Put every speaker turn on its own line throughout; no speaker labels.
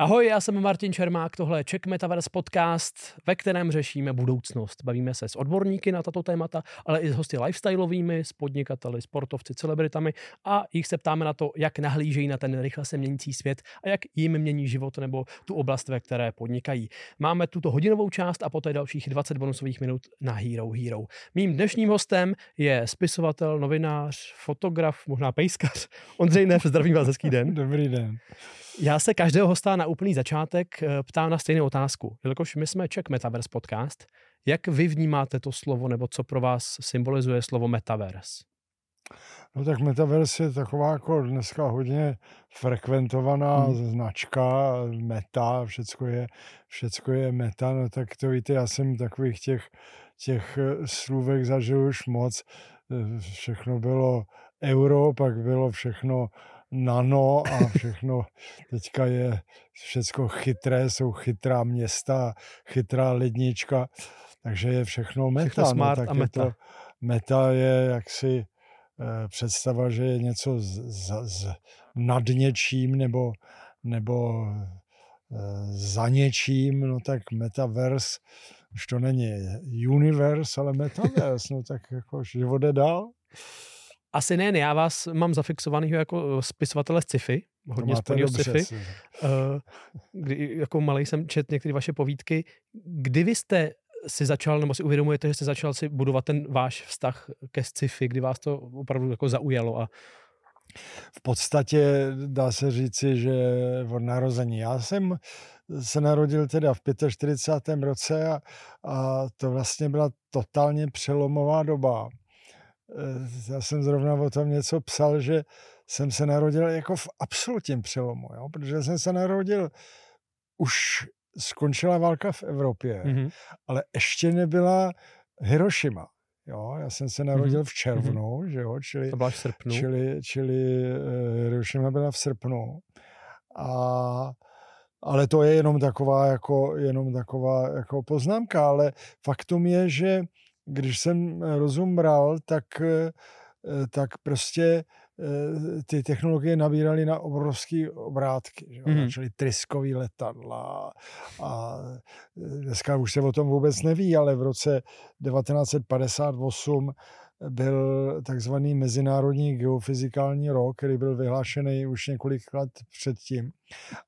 Ahoj, já jsem Martin Čermák, tohle je Czech Metaverse podcast, ve kterém řešíme budoucnost. Bavíme se s odborníky na tato témata, ale i s hosty lifestyleovými, s podnikateli, sportovci, celebritami a jich se ptáme na to, jak nahlížejí na ten rychle se měnící svět a jak jim mění život nebo tu oblast, ve které podnikají. Máme tuto hodinovou část a poté dalších 20 bonusových minut na Hero Hero. Mým dnešním hostem je spisovatel, novinář, fotograf, možná pejskař. Ondřej Nev, zdravím vás, hezký den.
Dobrý den.
Já se každého hosta na úplný začátek eh, ptám na stejnou otázku. Jelikož my jsme Czech Metaverse podcast, jak vy vnímáte to slovo, nebo co pro vás symbolizuje slovo Metaverse?
No tak Metaverse je taková jako dneska hodně frekventovaná hmm. značka, meta, všecko je, všecko je meta, no tak to víte, já jsem takových těch, těch eh, slůvek zažil už moc. Eh, všechno bylo euro, pak bylo všechno nano a všechno teďka je všechno chytré, jsou chytrá města, chytrá lednička, takže je všechno meta. Všechno
no, smart
no, tak
a meta.
Je to, meta je jaksi eh, představa, že je něco z, z, z, nad něčím nebo, nebo eh, za něčím, no tak metaverse, už to není universe, ale metaverse, no tak jako život jde dál.
Asi ne, já vás mám zafixovaného jako eh, spisovatele sci-fi, hodně spojeného sci-fi. Uh, kdy, jako malý jsem čet některé vaše povídky. Kdy vy jste si začal, nebo si uvědomujete, že jste začal si budovat ten váš vztah ke sci-fi, kdy vás to opravdu jako zaujalo a
v podstatě dá se říci, že od narození. Já jsem se narodil teda v 45. roce a, a to vlastně byla totálně přelomová doba. Eh, já jsem zrovna o tom něco psal, že jsem se narodil jako v absolutním přelomu, jo? protože jsem se narodil, už skončila válka v Evropě, mm-hmm. ale ještě nebyla Hiroshima. Jo, já jsem se narodil mm-hmm. v červnu, mm-hmm. že jo, čili,
to byla v srpnu.
čili, čili uh, Hiroshima byla v srpnu. A, ale to je jenom taková, jako, jenom taková jako poznámka, ale faktum je, že když jsem eh, rozum bral, tak, eh, tak prostě eh, ty technologie nabíraly na obrovské obrátky. Že? Mm-hmm. Začaly tryskový letadla a dneska už se o tom vůbec neví, ale v roce 1958 byl takzvaný Mezinárodní geofyzikální rok, který byl vyhlášený už několik let předtím.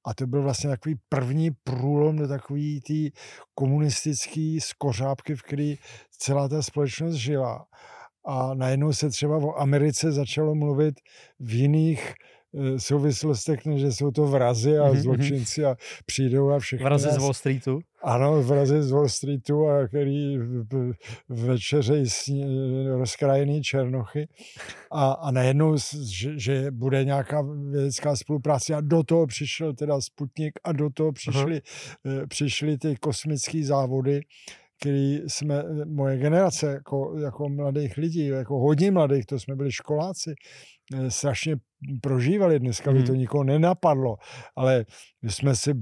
A to byl vlastně takový první průlom do takový té komunistické skořápky, v které celá ta společnost žila. A najednou se třeba o Americe začalo mluvit v jiných souvislostech, než že jsou to vrazy a mm-hmm. zločinci a přijdou a všechno.
Vrazy nás... z Wall Streetu?
Ano, vrazy z Wall Streetu, a který večeřejí rozkrajený černochy a, a najednou, že, že bude nějaká vědecká spolupráce a do toho přišel teda Sputnik a do toho přišly, uh-huh. přišly ty kosmické závody který jsme, moje generace jako, jako mladých lidí, jako hodně mladých, to jsme byli školáci, eh, strašně prožívali. Dneska by to hmm. nikoho nenapadlo, ale my jsme si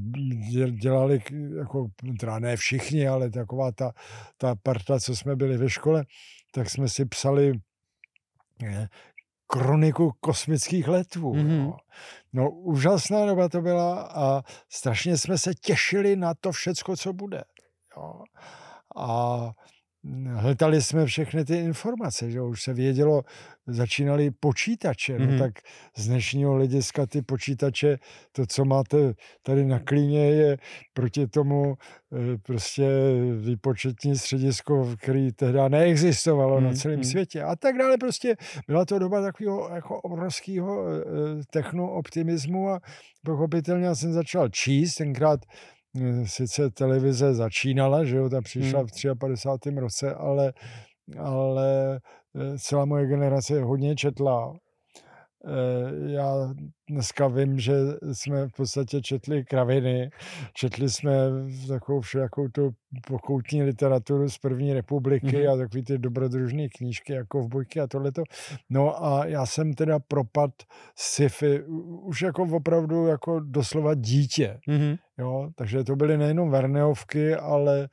dělali, jako, teda ne všichni, ale taková ta, ta parta, co jsme byli ve škole, tak jsme si psali ne, kroniku kosmických letvů. Mm-hmm. No. no, úžasná doba to byla a strašně jsme se těšili na to všecko, co bude. Jo a hledali jsme všechny ty informace, že už se vědělo, začínali počítače, mm-hmm. no mhm. tak z dnešního hlediska ty počítače, to, co máte tady na klíně, je proti tomu eh, prostě výpočetní středisko, který tehdy neexistovalo mm-hmm. na mhm, celém mm-hmm. světě a tak dále. Prostě byla to doba takového jako obrovského eh, technooptimismu a pochopitelně já jsem začal číst, tenkrát Eh, sice televize začínala, že jo, ta přišla hmm. v 53. roce, ale, ale eh, celá moje generace hodně četla. Eh, já dneska vím, že jsme v podstatě četli kraviny, četli jsme takovou všakou tu pokoutní literaturu z první republiky mm-hmm. a takový ty dobrodružné knížky jako v bojky a tohleto. No a já jsem teda propad sci-fi už jako opravdu jako doslova dítě. Mm-hmm. Jo, takže to byly nejenom Verneovky, ale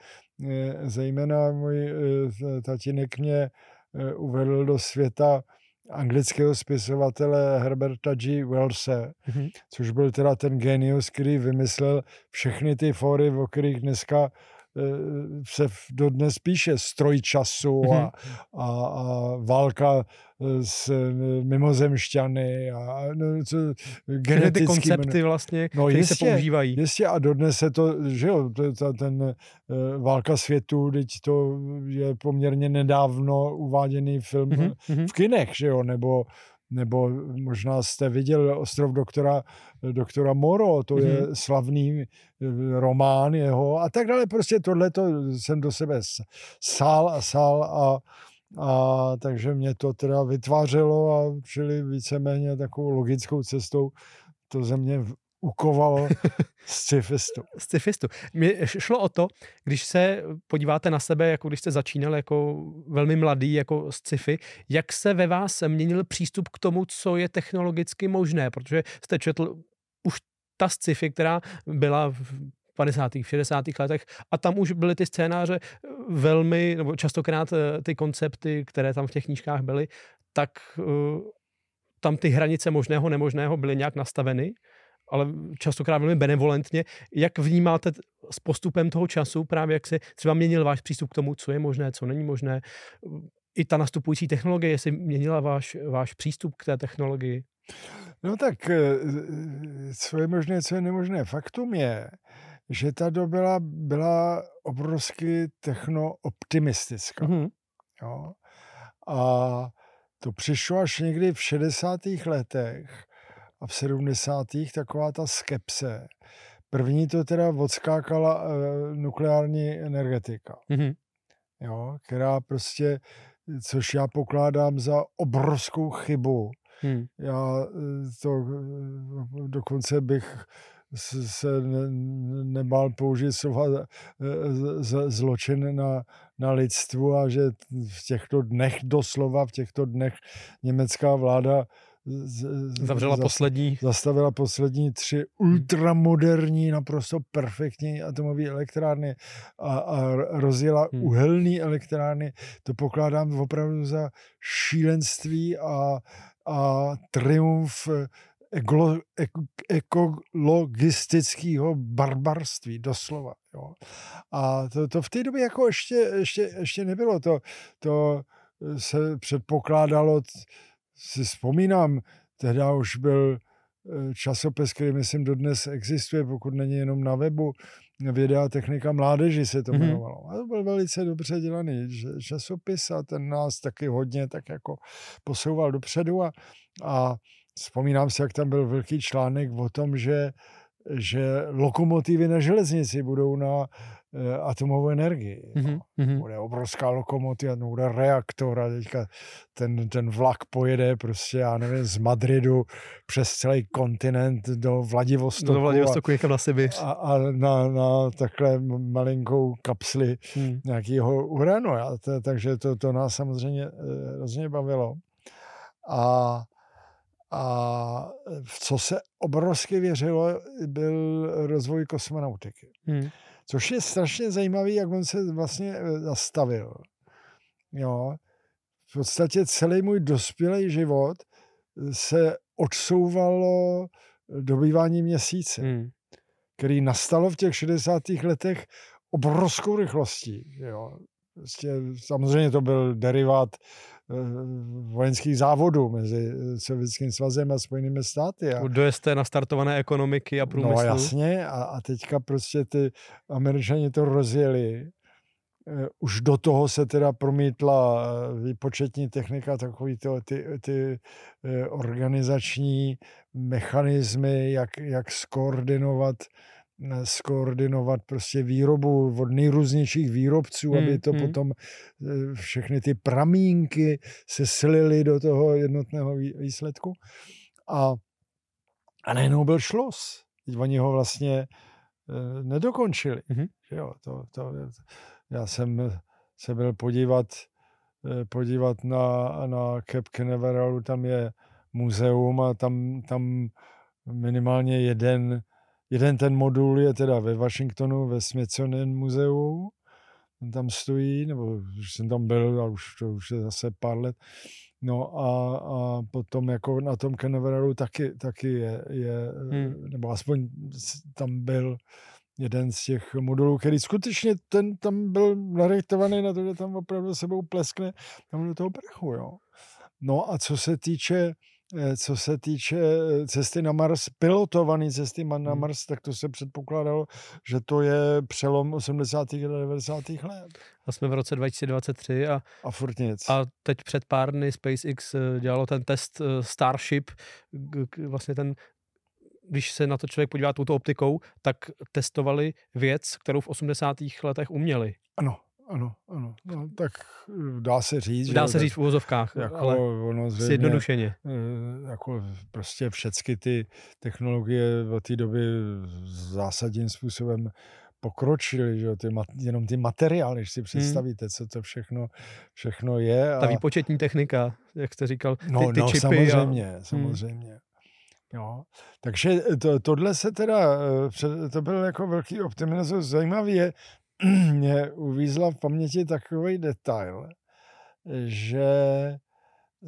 eh, zejména můj eh, tatínek mě uvedl do světa anglického spisovatele Herberta G. Wellse, mm-hmm. což byl teda ten genius, který vymyslel všechny ty fóry, o kterých dneska Eh, se dodnes píše stroj času a, mhm. a, a válka eh, s eh, mimozemšťany a no, co,
genetický... ty koncepty vlastně, no, které se používají.
Jistě a dodnes se to, že jo, to, ten válka světů, teď to je poměrně nedávno uváděný film mm-hmm. v kinech, že jo, nebo nebo možná jste viděl Ostrov doktora, doktora Moro, to mm-hmm. je mhm. slavný eh, román jeho a tak dále. Prostě tohle jsem do sebe sál a sál a, a takže mě to teda vytvářelo a čili víceméně takovou logickou cestou to ze mě ukovalo scifistu.
scifistu. Mně šlo o to, když se podíváte na sebe, jako když jste začínal jako velmi mladý, jako sci-fi, jak se ve vás měnil přístup k tomu, co je technologicky možné, protože jste četl už ta sci-fi, která byla v 50. 60. letech a tam už byly ty scénáře velmi, nebo častokrát eh, ty koncepty, které tam v těch knížkách byly, tak uh, tam ty hranice možného, nemožného byly nějak nastaveny ale častokrát velmi benevolentně. Jak vnímáte s postupem toho času, právě jak se třeba měnil váš přístup k tomu, co je možné, co není možné, i ta nastupující technologie, jestli měnila váš, váš přístup k té technologii?
No tak, eh, co je možné, co je nemožné. Faktum je, že ta doba byla, byla obrovsky techno-optimistická. Mm-hmm. Jo? A to přišlo až někdy v 60. letech, a v 70. taková ta skepse. První to teda odskákala e, nukleární energetika, mm-hmm. jo, která prostě, což já pokládám za obrovskou chybu. Hmm. Já eh, to eh, dokonce bych se ne, nebál použít slova zločin na, na lidstvu a že v těchto dnech doslova, v těchto dnech německá vláda
Zavřela poslední.
Zastavila poslední tři ultramoderní, naprosto perfektní atomové elektrárny a, a rozjela hmm. uhelné elektrárny. To pokládám opravdu za šílenství a, a triumf ekolo, ekologistického barbarství, doslova. Jo. A to, to v té době jako ještě, ještě, ještě nebylo. To, to se předpokládalo, si vzpomínám, tehdy už byl eh, časopis, který myslím dodnes existuje, pokud není jenom na webu, Věda a technika mládeži se to mm-hmm. jmenovalo. A to byl velice dobře dělaný časopis a ten nás taky hodně tak jako posouval dopředu a, a vzpomínám si, jak tam byl velký článek o tom, že že lokomotivy na železnici budou na Eh, atomovou energii. Mm-hmm. No. Bude obrovská lokomotiva, no, bude reaktor a teďka ten, ten vlak pojede prostě, já nevím, z Madridu přes celý kontinent do Vladivostoku.
Do Vladivostoku někam na Sibiř.
A, a na, na takhle malinkou kapsli hmm. nějakého uranu. To, takže to, to nás samozřejmě eh, hrozně bavilo. A a v co se obrovsky věřilo, byl rozvoj kosmonautiky. Hmm. Což je strašně zajímavý, jak on se vlastně eh, zastavil. Jo. V podstatě celý můj dospělý život eh, se odsouvalo dobývání měsíce, hmm. který nastalo v těch 60. letech obrovskou rychlostí. Jo. Prostě, samozřejmě to byl derivát Eh, vojenských závodů mezi eh, Sovětským svazem a Spojenými státy. A,
Dojezd té nastartované ekonomiky a průmyslu.
No jasně a, a teďka prostě ty američani to rozjeli. Eh, už do toho se teda promítla výpočetní technika, takový to, ty, ty organizační mechanismy, jak, jak skoordinovat skoordinovat prostě výrobu od nejrůznějších výrobců, hmm, aby to hmm. potom eh, všechny ty pramínky se slily do toho jednotného výsledku. A, a najednou byl šlos. Oni ho vlastně eh, nedokončili. Hmm. Jo, to, to, já jsem se byl podívat, eh, podívat na, na Cape Canaveral, tam je muzeum a tam, tam minimálně jeden Jeden ten modul je teda ve Washingtonu, ve Smithsonian muzeu, tam stojí, nebo už jsem tam byl, a už to už je zase pár let. No a, a potom jako na tom Canaveralu taky, taky je, je hmm. nebo aspoň tam byl jeden z těch modulů, který skutečně ten tam byl narektovaný na to, že tam opravdu sebou pleskne tam do toho prchu, jo. No a co se týče co se týče eh, cesty na Mars, pilotované cesty na hmm. Mars, tak to se předpokládalo, že to je přelom 80. a 90. let.
A jsme v roce 2023 a,
a furt nic.
A teď před pár dny SpaceX eh, dělalo ten test Starship, vlastně ten když se na to člověk podívá touto optikou, tak testovali věc, kterou v 80. letech uměli.
Ano, ano, ano. No, tak eh, dá se říct.
Dá že, se říct v úvozovkách, jako ale ono zřejmě, zjednodušeně.
Eh, jako prostě všechny ty technologie od té doby zásadním způsobem pokročily, že ty, jenom ty materiály, když si hmm. představíte, co to všechno, všechno je.
A... Ta výpočetní technika, jak jste říkal, ty,
no,
ty
no,
čipy.
samozřejmě, a... samozřejmě. Hmm. Jo. Takže to, tohle se teda, eh, to byl jako velký optimismus. Zajímavý je, mě uvízla v paměti takový detail, že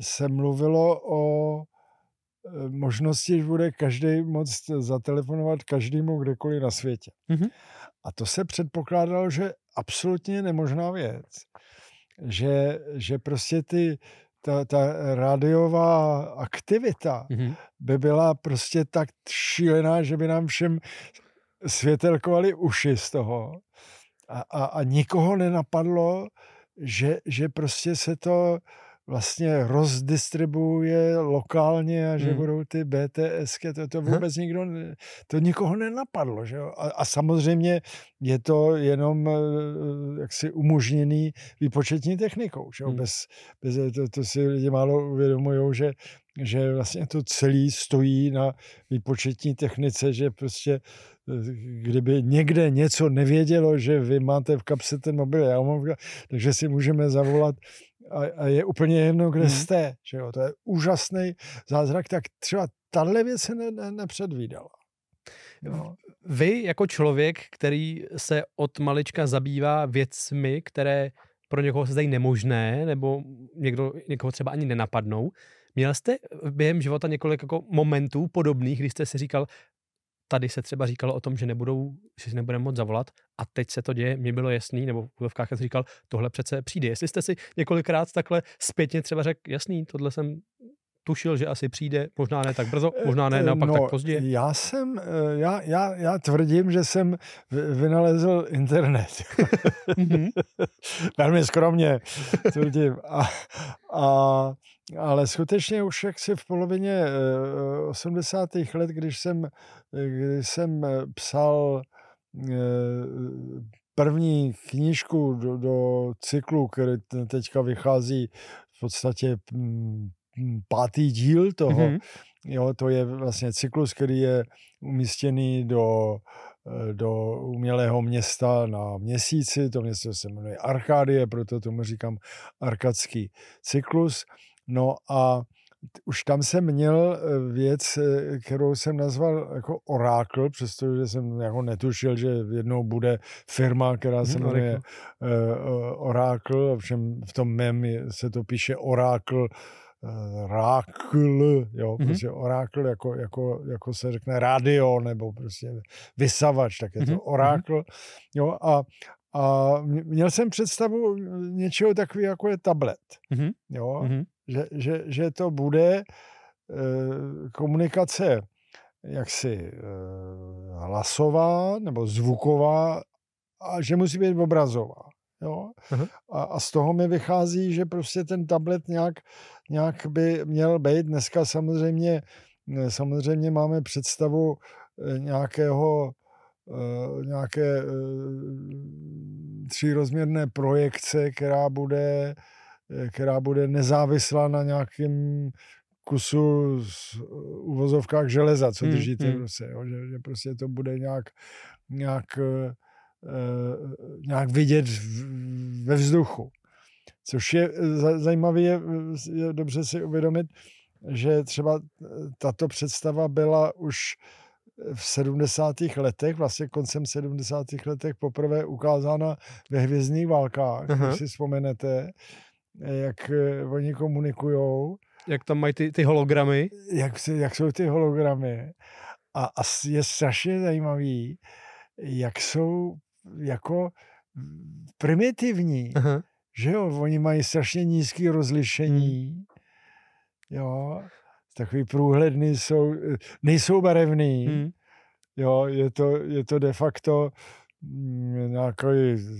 se mluvilo o e, možnosti, že bude každý moc zatelefonovat každému kdekoliv na světě. Mm-hmm. A to se předpokládalo, že absolutně nemožná věc. Že, že prostě ty, ta, ta rádiová aktivita mm-hmm. by byla prostě tak šílená, že by nám všem světelkovali uši z toho a, a, a nikoho nenapadlo, že, že prostě se to vlastně rozdistribuje lokálně a že hmm. budou ty BTS, to, to vůbec hmm. nikdo, to nikoho nenapadlo. Že jo? A, a samozřejmě je to jenom eh, jaksi umožněný výpočetní technikou. Že jo? Hmm. Bez, bez, to, to si lidi málo uvědomují, že že vlastně to celé stojí na výpočetní technice, že prostě kdyby někde něco nevědělo, že vy máte v kapse ten mobil, já mám takže si můžeme zavolat a, a je úplně jedno, kde hmm. jste. Že jo? To je úžasný zázrak, tak třeba tahle věc se ne, ne, nepředvídala.
No. Vy jako člověk, který se od malička zabývá věcmi, které pro někoho se zdají nemožné, nebo někdo, někoho třeba ani nenapadnou, Měl jste během života několik jako momentů podobných, kdy jste si říkal, tady se třeba říkalo o tom, že nebudou, že si nebudeme moc zavolat a teď se to děje, mě bylo jasný, nebo v úlovkách jsem říkal, tohle přece přijde. Jestli jste si několikrát takhle zpětně třeba řekl, jasný, tohle jsem tušil, že asi přijde, možná ne tak brzo, možná ne naopak no, tak pozdě.
Já jsem, eh, já, já, já tvrdím, že jsem vynalezl internet. Mhm. Velmi skromně tvrdím. A, a ale skutečně už jaksi v polovině 80. Eh, let, když jsem, když jsem eh, psal eh, první knížku do, do cyklu, který teďka vychází v podstatě mm, mm, pátý díl toho, mm-hmm. jo, to je vlastně cyklus, který je umístěný do do umělého města na měsíci, to město se jmenuje Archádie, proto tomu říkám arkadský cyklus. No a už tam jsem měl eh, věc, eh, kterou jsem nazval jako Oracle, přestože jsem jako netušil, že jednou bude firma, která se mhm, jmenuje uh, Oracle, ovšem v tom mém se to píše Oracle, Rákl, jo, mm-hmm. prostě Oracle, jako, jako, jako se řekne radio, nebo prostě vysavač, tak je to mm-hmm. Oracle, jo, a, a měl jsem představu něčeho takového, jako je tablet, mm-hmm. jo, mm-hmm že, že, že to bude eh, komunikace jaksi eh, hlasová nebo zvuková a že musí být obrazová. Jo? Uh-huh. A, a z toho mi vychází, že prostě ten tablet nějak, nějak by měl být. Dneska samozřejmě, eh, samozřejmě máme představu nějakého nějaké třírozměrné projekce, která bude která bude nezávislá na nějakém kusu z uvozovkách železa, co hmm, držíte hmm, v ruce. Jo? Že, že prostě to bude nějak, nějak, uh, nějak vidět ve vzduchu. Což je zajímavé, je, je dobře si uvědomit, že třeba tato představa byla už v 70. letech, vlastně koncem 70. letech poprvé ukázána ve Hvězdných válkách, Aha. když si vzpomenete, jak eh, oni komunikujou.
Jak tam mají ty, ty hologramy.
Jak, jak jsou ty hologramy. A, a je strašně zajímavý, jak jsou jako primitivní. Aha. Že jo, oni mají strašně nízké rozlišení. Hmm. Jo, takový průhledný jsou, nejsou barevný. Hmm. Jo, je to, je to de facto nějaký,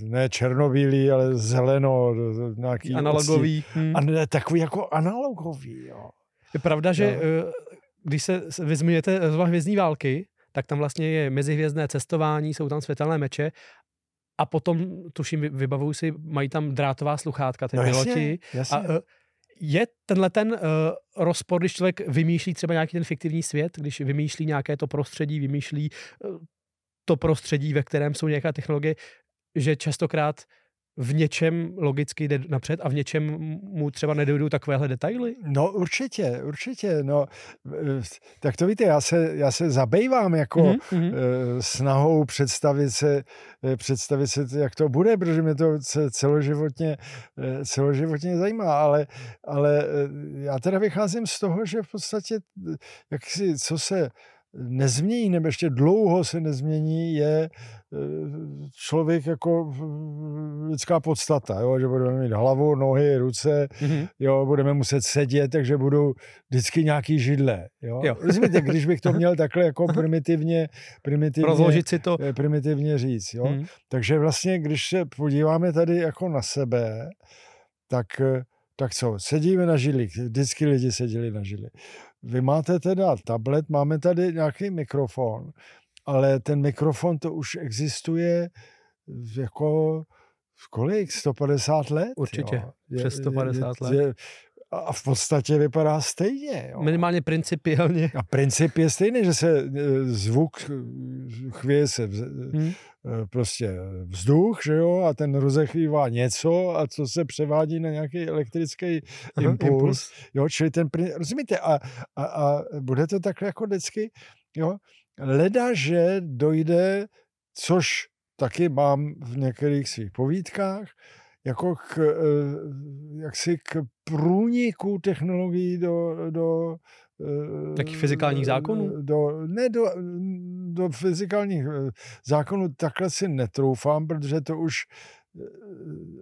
ne černobílý, ale zeleno, nějaký
analogový.
Hmm. A ne, takový jako analogový, jo.
Je pravda, že. Eh, když se vyzmějete z hvězdní války, tak tam vlastně je mezihvězdné cestování, jsou tam světelné meče a potom, tuším, vybavuju si, mají tam drátová sluchátka, ty no, piloti. Jasně, jasně. A, eh, je tenhle ten uh, rozpor, když člověk vymýšlí třeba nějaký ten fiktivní svět, když vymýšlí nějaké to prostředí, vymýšlí uh, to prostředí, ve kterém jsou nějaké technologie, že častokrát v něčem logicky jde napřed a v něčem mu třeba nedojdou takovéhle detaily?
No určitě, určitě. No, tak to víte, já se, já se zabývám jako mm-hmm. snahou představit se, eh, představit se, jak to bude, protože mě to celoživotně, eh, celoživotně zajímá, ale, ale já teda vycházím z toho, že v podstatě, jak si, co se nezmění, nebo ještě dlouho se nezmění, je eh, člověk jako lidská podstata, jo? že budeme mít hlavu, nohy, ruce, mm-hmm. jo, budeme muset sedět, takže budou vždycky nějaký židle. Jo? Jo. Rozumíte, když bych to měl takhle jako primitivně, primitivně,
Rozložit si to.
Eh, primitivně říct. Jo? Mm. Takže vlastně, když se podíváme tady jako na sebe, tak eh, tak co, sedíme na židli, vždycky lidi seděli na židli. Vy máte teda tablet, máme tady nějaký mikrofon, ale ten mikrofon to už existuje jako kolik? 150 let?
Určitě, jo. Je, přes 150 je, let. Je,
a v podstatě vypadá stejně. Jo.
Minimálně principiálně.
A princip je stejný, že se e, zvuk chvěje se hmm. E, prostě vzduch, že jo, a ten rozechvívá něco a co se převádí na nějaký elektrický Aha, impuls. impuls. Jo, čili ten, rozumíte, a, a, a bude to takhle jako vždycky, jo, leda, že dojde, což taky mám v některých svých povídkách, jako k, eh, jaksi k průniku technologií do, do
eh, Takých fyzikálních zákonů?
Do, ne, do, do fyzikálních eh, zákonů takhle si netroufám, protože to už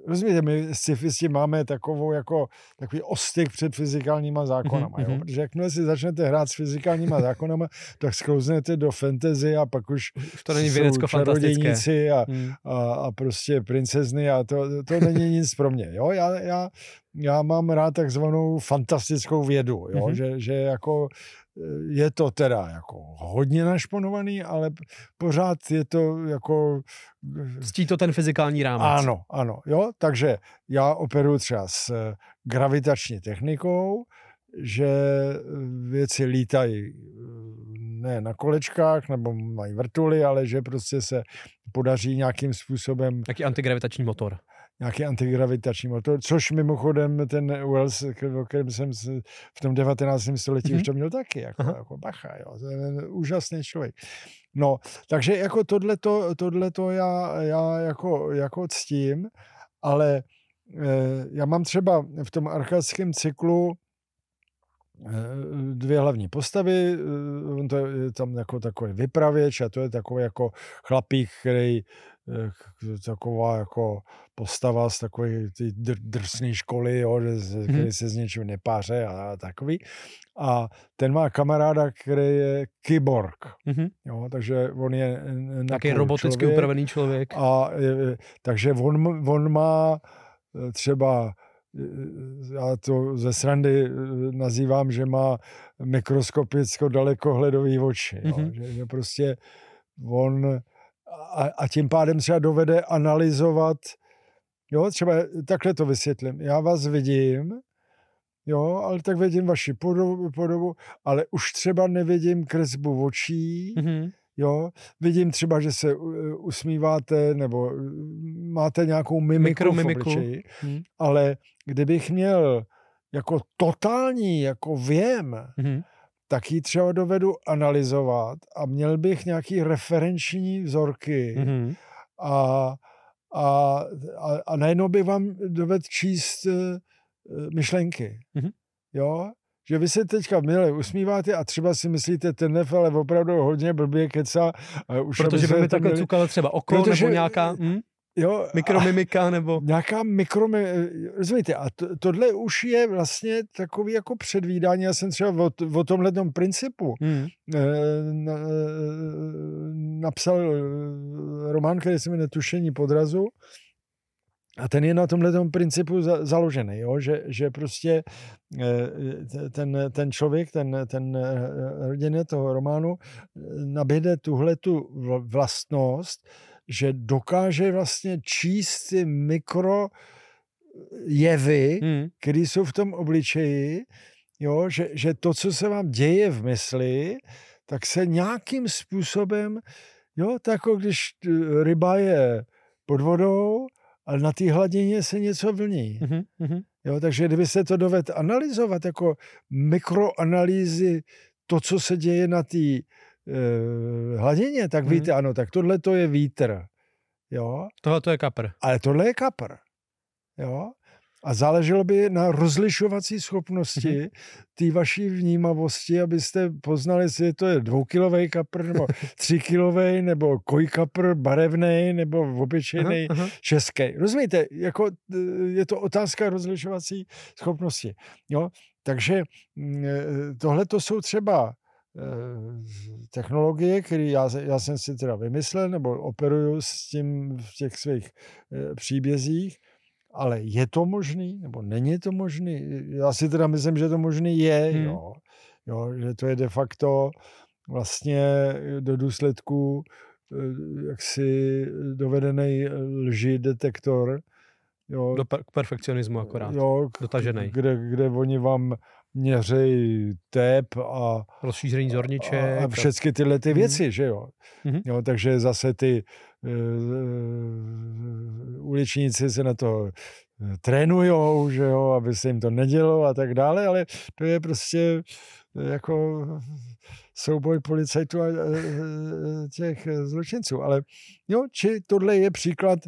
rozumíte, my scifisti máme takovou jako takový ostyk před fyzikálníma zákonama, mm-hmm. jo? protože jakmile si začnete hrát s fyzikálníma zákonama, tak sklouznete do fantasy a pak už,
už to není vědecko-fantastické.
A, mm. a, a prostě princezny a to, to není nic pro mě. Jo? Já, já, já mám rád takzvanou fantastickou vědu, jo? Mm-hmm. Že, že jako je to teda jako hodně našponovaný, ale pořád je to jako...
Ctí to ten fyzikální rámec.
Ano, ano, jo, takže já operuji třeba s eh, gravitační technikou, že věci lítají eh, ne na kolečkách nebo mají vrtuly, ale že prostě se podaří nějakým způsobem...
Jaký antigravitační motor
nějaký antigravitační motor, což mimochodem ten Wells, o kterém jsem v tom 19. století mm-hmm. už to měl taky, jako, jako bacha, jo, to je úžasný člověk. No, takže jako tohleto, tohleto já, já jako, jako ctím, ale eh, já mám třeba v tom archaickém cyklu eh, dvě hlavní postavy, eh, on to je tam jako takový vypravěč a to je takový jako chlapík, který taková jako postava z takové ty dr- drsné školy, jo, že, hmm. který se s něčím nepáře a, a takový. A ten má kamaráda, který je kyborg. Mm-hmm. Jo, takže on je
Taký roboticky člověk, upravený člověk.
A, je, takže on, on má e, třeba e, já to ze srandy e, nazývám, že má mikroskopicko dalekohledový oči. Jo? Mm-hmm. Že, že prostě on a, a tím pádem třeba dovede analyzovat, jo, třeba takhle to vysvětlím, já vás vidím, jo, ale tak vidím vaši podobu, podobu ale už třeba nevidím kresbu očí, mm-hmm. jo, vidím třeba, že se usmíváte, nebo máte nějakou mimiku v obličeji, mm. ale kdybych měl jako totální, jako věm, mm-hmm tak ji třeba dovedu analyzovat a měl bych nějaký referenční vzorky mm-hmm. a, a, a, a najednou bych vám dovedl číst eh, myšlenky.
Mhm.
Jo? Že vy se teďka milé usmíváte a třeba si myslíte, ten ale opravdu hodně blbě keca. A už
Protože by mi takhle
měli-
cukalo třeba oko,
Protože-
nebo nějaká hm,
jo,
mikromimika, nebo...
nějaká mikro, rozumíte, a to, tohle už je vlastně takový jako předvídání, já jsem třeba o, o tomhle principu
Hm,
eh, na, eh, napsal eh, román, který se jmenuje Tušení podrazu a ten je na tomhle principu za, založený, jo? Že, že prostě ten, ten člověk, ten, ten hrdina toho románu nabíde tuhle tu vlastnost, že dokáže vlastně číst ty mikro jevy,
hm,
které jsou v tom obličeji, jo, že, že to, co se vám děje v mysli, tak se nějakým způsobem, jo, tak jako když eh, ryba je pod vodou, ale na té hladině se něco vlní.
mhm, mhm.
Jo, takže kdybyste to doved analyzovat jako mikroanalýzy to, co se děje na té hladině, tak
Mhm.
víte, ano, tak tohle to je vítr. Jo,
Tohle to je kapr.
ale tohle je kapr. Jo? A záleželo by na rozlišovací schopnosti té vaší vnímavosti, abyste poznali, jestli to je dvoukilový kapr, nebo tříkilový, nebo kojkapr, barevný, nebo obyčejný český. Rozumíte, jako eh, je to otázka rozlišovací schopnosti. Jo? Takže tohle to jsou třeba eh, technologie, které já, já jsem si teda vymyslel, nebo operuju s tím v těch svých eh, příbězích, ale je to možný, nebo není to možný? Já si teda myslím, že to možný je,
Hmm.
jo. jo. že to je de facto vlastně do důsledku eh, jaksi dovedený lži detektor, jo,
Do per- k perfekcionismu akorát.
jo, k-
dotaženej.
Kde, kde oni vám měřejí tep a,
Rozšíření zorniček.
a, a všechny tyhle ty
Mhm.
věci, že jo.
Mhm.
jo takže zase ty uh, uličníci se na to eh, trénujou, že jo, aby se jim to nedělo a tak dále, ale to je prostě jako souboj policajtů a těch zločinců. Ale jo, či tohle je příklad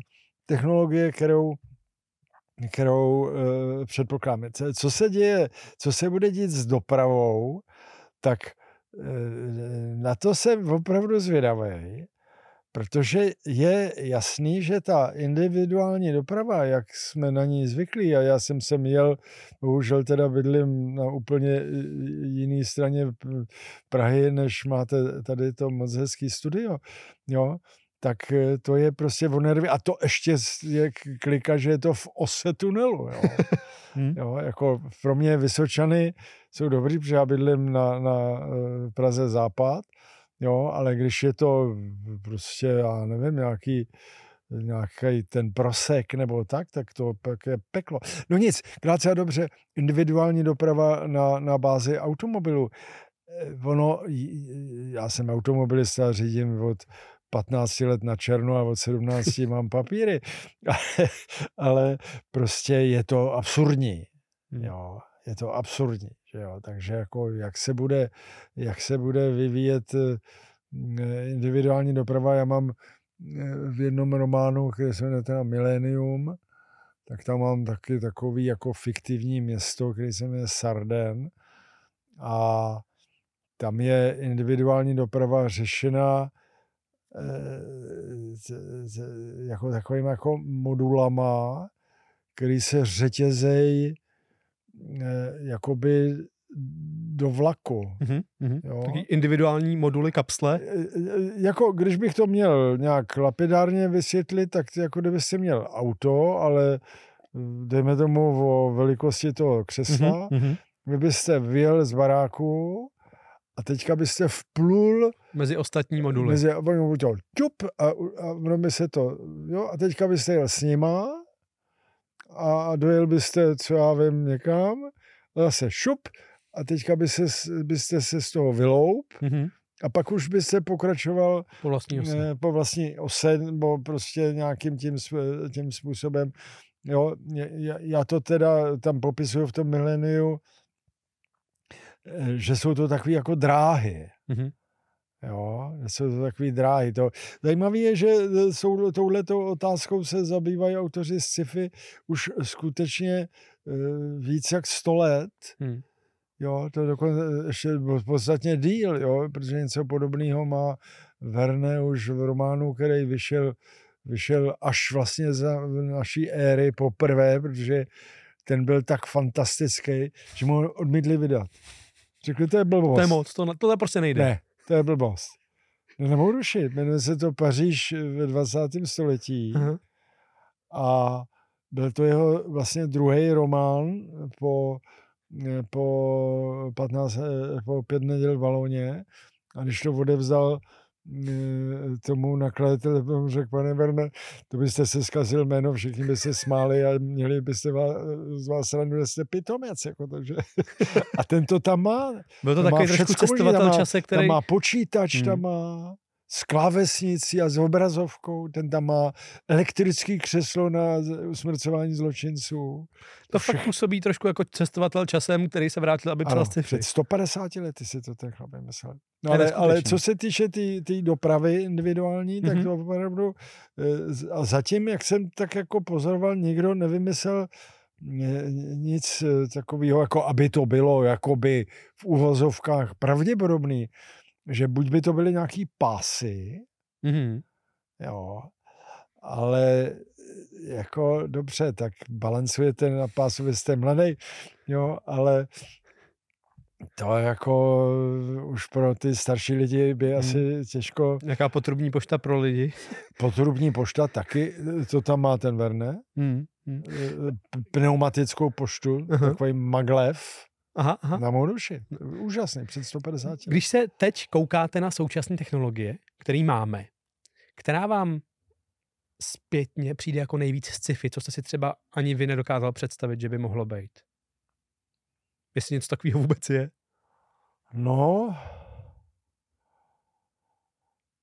technologie, kterou kterou uh, předpokládáme. Co- se děje, co se bude dít s dopravou, tak uh, na to jsem opravdu zvědavý, protože je jasný, že ta individuální doprava, jak jsme na ní zvyklí, a já jsem sem jel, bohužel teda bydlím na úplně jiné straně Prahy, než máte tady to moc hezký studio, jo, tak eh, to je prostě o nervy. A to ještě je klika, že je to v ose tunelu. Jo.
Hm.
Jo, jako pro mě Vysočany jsou dobrý, protože já bydlím na, na eh, Praze Západ, jo, ale když je to prostě, já nevím, nějaký nějaký ten prosek nebo tak, tak to pak je peklo. No nic, krátce a dobře, individuální doprava na, na bázi automobilu. Eh, Ono, já jsem automobilista, řídím od 15 let na černo a od 17 mám papíry, ale, ale prostě je to absurdní.
Hmm.
Jo, je to absurdní, že jo, takže jako jak se bude, jak se bude vyvíjet eh, individuální doprava, já mám eh, v jednom románu, který se jmenuje teda Millennium, tak tam mám taky takový jako fiktivní město, který se jmenuje Sarden a tam je individuální doprava řešena eh, z- z- jako takovým jako modulama, který se řetězej eh, jakoby do vlaku.
Mhm, mhm.
Jo.
Taky individuální moduly kapsle.
E, e, Jako, když bych to měl nějak lapidárně vysvětlit, tak jako kdybyste měl auto, ale eh, dejme tomu o velikosti toho křesla,
Mhm, mhm.
vy byste vyjel z baráku a teďka byste vplul
Mezi ostatní moduly.
mezi, by to čup a, a ono by se to, jo, a teďka byste jel s nima a dojel byste, co já vím, někam, a zase šup a teďka by se, byste se z toho vyloup
Mhm.
a pak už byste pokračoval
Po vlastní ose.
eh, po vlastní ose nebo prostě nějakým tím, tím způsobem. Jo, já, to teda tam popisuju v tom mileniu, eh, že jsou to takové jako dráhy.
Mhm.
Jo, jsou to takový dráhy. To. Zajímavé je, že jsou, touhletou otázkou se zabývají autoři z sci-fi už skutečně uh, víc jak 100 let. Hmm. Jo, to dokonce ještě podstatně díl, jo, protože něco podobného má Verne už v románu, který vyšel, vyšel až vlastně za naší éry poprvé, protože ten byl tak fantastický, že mu odmítli vydat. Řekli, to je blbost.
To je moc, to, to prostě nejde.
Ne, to je blbost. No, nemohu rušit, jmenuje se to Paříž ve 20. století. Uh-huh. A byl to jeho vlastně druhý román po, po, 15, po pět neděl v Valoně. A když to odevzal tomu nakladateli řekl, pane Verne, to byste se zkazil jméno, všichni by se smáli a měli byste vás, z vás randu, že jste pitomec. Jako, takže. A tento tam má.
Byl to takový trošku cestovatel čase, který...
Tam má počítač, hmm. tam má s klávesnicí a s obrazovkou, ten tam má elektrický křeslo na usmrcování zločinců.
To Všech... fakt působí trošku jako cestovatel časem, který se vrátil, aby psal sci
Před 150 lety si to ten chlap myslel. No ale, ale co se týče té tý, tý dopravy individuální, tak mm-hmm. to opravdu eh, a zatím, jak jsem tak jako pozoroval, nikdo nevymyslel eh, nic eh, takového, jako aby to bylo jakoby v uvozovkách pravděpodobný že buď by to byly nějaký pásy, mm-hmm. jo, ale jako dobře, tak balancujete na pásu, vy jste mladý, jo, ale to jako už pro ty starší lidi by hmm. asi těžko...
Jaká potrubní pošta pro lidi?
Potrubní pošta taky, to tam má ten Verne. Hmm. Hmm. Pneumatickou poštu, uh-huh. takový maglev. Aha, aha. Na mou duši. Úžasný, před 150 let.
Když se teď koukáte na současné technologie, které máme, která vám zpětně přijde jako nejvíc sci-fi, co jste si třeba ani vy nedokázal představit, že by mohlo být? Jestli něco takového vůbec je?
No,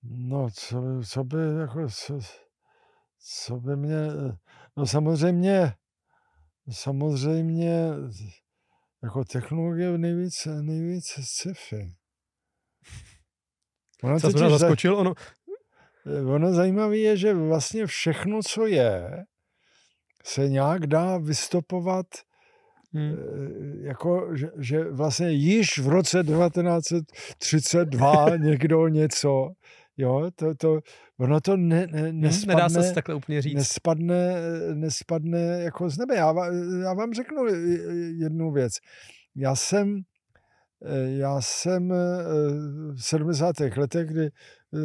no, co, co by, jako, co, co by mě, no samozřejmě, samozřejmě, jako technologie nejvíc, nejvíc sci-fi.
Ono Co nás zaskočil? Ono...
ono zajímavé je, že vlastně všechno, co je, se nějak dá vystopovat Hmm. Eh, jako, že, že vlastně již v roce 1932 někdo něco Jo, to, to, ono to ne, ne, nespadne,
Nedá se takhle úplně říct.
Nespadne, nespadne jako z nebe. Já, já vám řeknu jednu věc. Já jsem, já jsem v 70. letech, kdy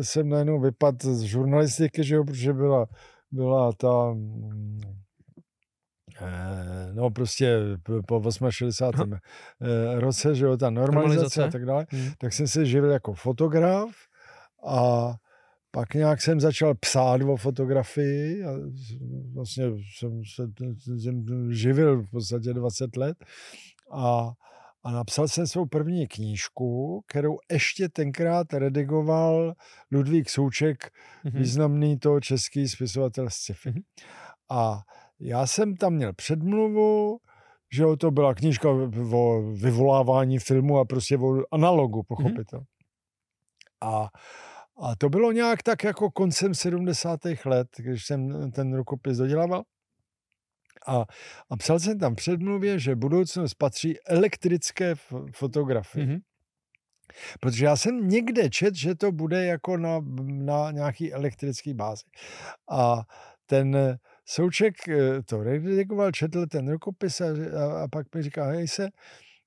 jsem najednou vypadl z žurnalistiky, že jo, protože byla, byla ta eh, no prostě po 68. Aha. roce, že jo, ta normalizace, normalizace. a tak dále, hmm. tak jsem se živil jako fotograf a pak nějak jsem začal psát o fotografii a vlastně jsem se jsem živil v podstatě 20 let a, a napsal jsem svou první knížku, kterou ještě tenkrát redigoval Ludvík Souček, mm-hmm. významný to český spisovatel sci-fi. Mm-hmm. A já jsem tam měl předmluvu, že to byla knížka o vyvolávání filmu a prostě o analogu, pochopitelně. Mm-hmm. A a to bylo nějak tak jako koncem 70. let, když jsem ten rukopis dodělával. A, a psal jsem tam předmluvě, že budoucnost patří elektrické fotografii. Mm-hmm. Protože já jsem někde čet, že to bude jako na, na nějaký elektrický bázi. A ten Souček eh, to redikoval, četl ten rukopis a, a, a pak mi říká, hej se,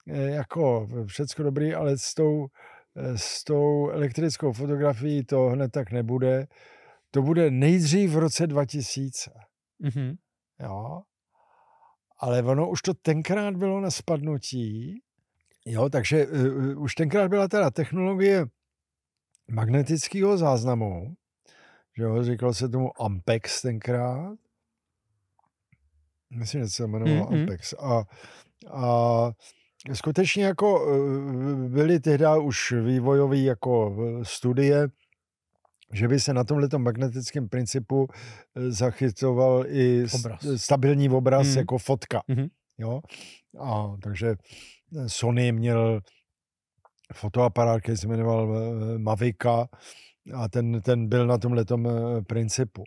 eh, jako všecko dobrý, ale s tou s tou elektrickou fotografií to hned tak nebude. To bude nejdřív v roce 2000. Mm-hmm. Jo. Ale ono už to tenkrát bylo na spadnutí. Jo, takže uh, už tenkrát byla teda technologie magnetického záznamu. Že jo, říkalo se tomu Ampex tenkrát. Myslím, že se jmenovalo mm-hmm. Ampex. A, a skutečně jako eh, byly tehdy už vývojové jako eh, studie, že by se na tomhle magnetickém principu eh, zachytoval i obraz. stabilní obraz mm. jako fotka. Mm-hmm. Jo? A, takže Sony měl fotoaparát, který se jmenoval Mavica a ten, ten byl na tomhle principu.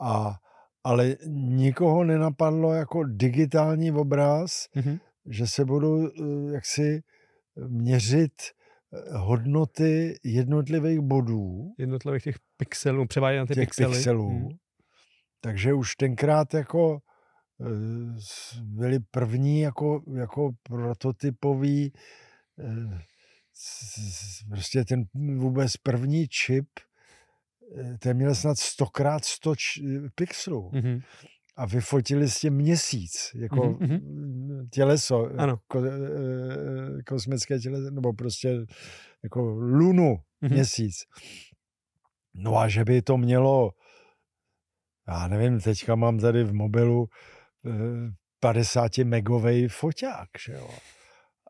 A, ale nikoho nenapadlo jako digitální obraz, mm-hmm. Že se budou jaksi měřit hodnoty jednotlivých bodů.
Jednotlivých těch pixelů, převádět na ty těch pixely. pixelů. Hmm.
Takže už tenkrát jako eh, byli první jako, jako prototypový eh, prostě ten vůbec první čip, eh, ten měl snad 100 x 100 pixelů. Mm-hmm a vyfotili s tím měsíc, jako mm-hmm. těleso, ano. Ko, e, kosmické těleso, nebo prostě jako lunu mm-hmm. měsíc. No a že by to mělo, já nevím, teďka mám tady v mobilu e, 50 megový foťák, že jo.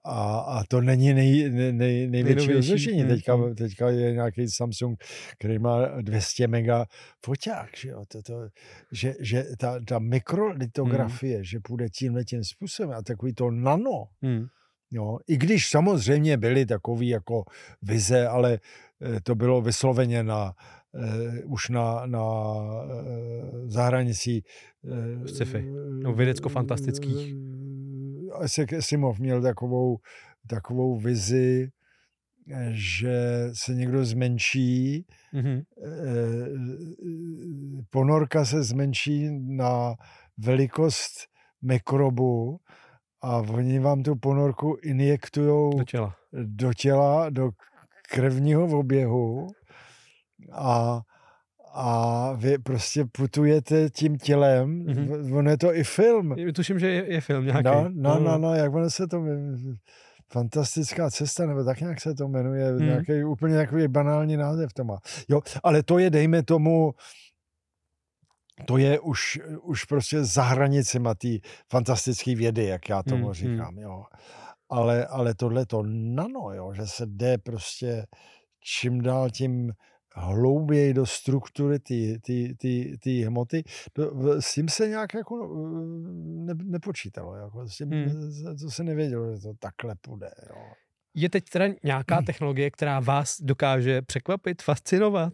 A, a to není nej, nej, největší rozlišení. Teďka, teďka je nějaký Samsung, který má 200 mega foťák. Že, jo? To, to, že, že ta, ta mikrolitografie, hmm. že půjde tímhle tím způsobem a takový to nano, hmm. Jo, I když samozřejmě byly takové jako vize, ale eh, to bylo vysloveně na, uh, už na, na uh, zahraničí.
Uh, Sci-fi, no vědecko-fantastických
Asimov měl takovou, takovou vizi, že se někdo zmenší, mm-hmm. ponorka se zmenší na velikost mikrobu a oni vám tu ponorku injektují
do těla,
do, těla, do krevního oběhu a a vy prostě putujete tím tělem, mm-hmm. ono je to i film.
Tuším, že je, je film nějaký.
No, no, no, no, jak ono se to Fantastická cesta, nebo tak nějak se to jmenuje, mm. nějaký úplně takový banální název to má. Jo, ale to je, dejme tomu, to je už, už prostě za hranicema té fantastické vědy, jak já tomu mm, říkám, jo. Ale, ale tohle to nano, jo, že se jde prostě čím dál tím hlouběji do struktury té hmoty, to, s tím se nějak jako ne, nepočítalo. Jako, s tím, hmm. To se nevědělo, že to takhle půjde. Jo.
Je teď teda nějaká technologie, která vás dokáže překvapit, fascinovat?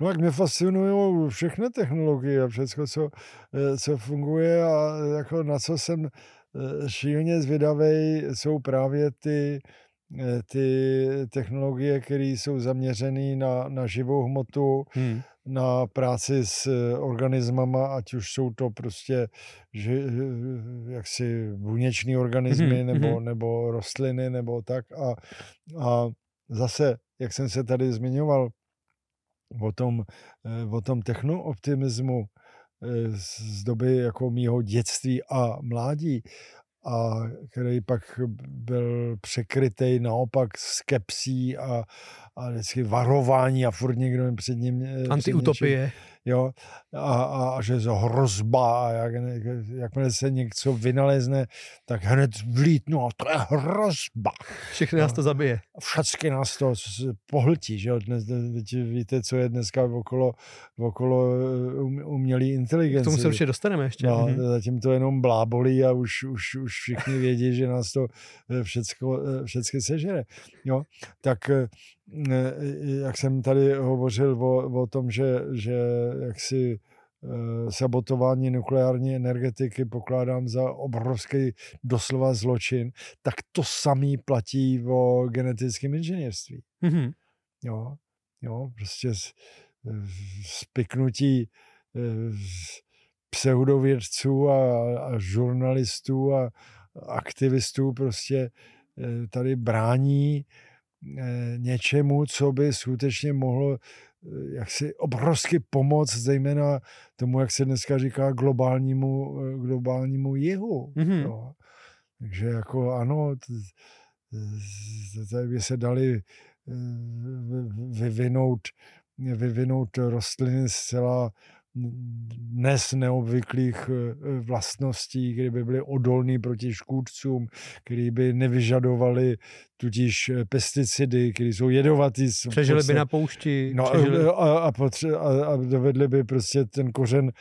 No jak mě fascinují všechny technologie a všechno, co, eh, co funguje a jako na co jsem eh, šíleně zvědavý, jsou právě ty Eh, ty technologie, které jsou zaměřené na, na živou hmotu, hmm. na práci s eh, organismama, ať už jsou to prostě že, eh, jaksi buněční organismy hmm. nebo, hmm. nebo rostliny nebo tak. A, a zase, jak jsem se tady zmiňoval o tom, o tom technooptimismu z doby jako mýho dětství a mládí, a který pak byl překrytý naopak skepsí a, a vždycky varování a furt někdo před ním...
Eh, Antiutopie.
Jo, a, a, a že je to hrozba a jak, jakmile se něco vynalezne, tak hned vlítnu a to je hrozba.
Všechny nás to zabije.
Všechny nás to pohltí, že jo, dnes, víte, co je dneska okolo, okolo eh, umělé inteligence. K
tomu se určitě dostaneme ještě.
No, mm-hmm. zatím to jenom blábolí a už, už, už všichni vědí, že nás to eh, všecko, všecky sežere. Jo, tak jak jsem tady hovořil o, o tom, že, že jaksi eh, sabotování nukleární energetiky pokládám za obrovský doslova zločin, tak to samý platí o genetickém inženýrství. Mm-hmm. Jo, jo, prostě spiknutí eh, pseudovědců a, a žurnalistů a aktivistů prostě eh, tady brání Eh, něčemu, co by skutečně mohlo eh, jaksi obrovsky pomoct, zejména tomu, jak se dneska říká, globálnímu, eh, globálnímu jihu. Mm-hmm. No. Takže jako ano, tady by se dali vyvinout, vyvinout rostliny zcela dnes neobvyklých vlastností, které by byly odolné proti škůdcům, které by nevyžadovaly tudíž eh, pesticidy, které jsou jedovatý.
Přežili by na poušti.
No přežili... a, a, potře- a, a dovedli by prostě ten kořen,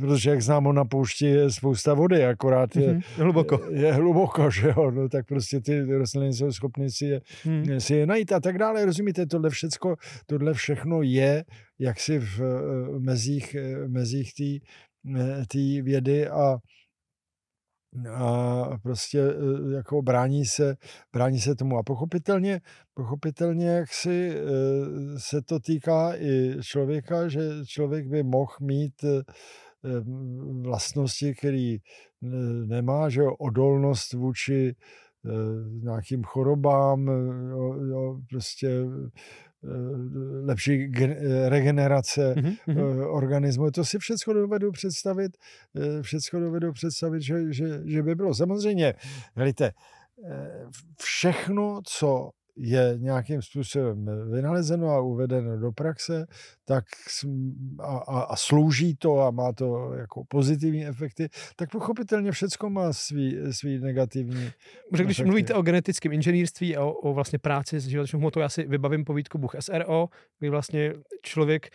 protože jak známo na poušti je spousta vody, akorát je, mm-hmm.
hluboko.
Je, je hluboko, že jo, no, tak prostě ty rostliny jsou schopny si je, mm. si je najít a tak dále. Rozumíte, tohle všecko, tohle všechno je jaksi v mezích, mezích té vědy a a prostě e, jako brání se, brání se tomu. A pochopitelně, pochopitelně jak si e, se to týká i člověka, že člověk by mohl mít e, vlastnosti, který nemá, že odolnost vůči nějakým chorobám, jo, jo, prostě Eh, lepší regenerace mm-hmm. organismu. To si všechno dovedu představit, eh, všechno dovedu představit, že, že, že by bylo. Samozřejmě, helejte, všechno, co je nějakým způsobem vynalezeno a uvedeno do praxe, tak a, a, a slouží to a má to jako pozitivní efekty, tak pochopitelně všechno má svý, svý negativní
Protože když efekty. mluvíte o genetickém inženýrství a o, o vlastně práci s životním hmotou, já si vybavím povídku Bůh SRO, kdy vlastně člověk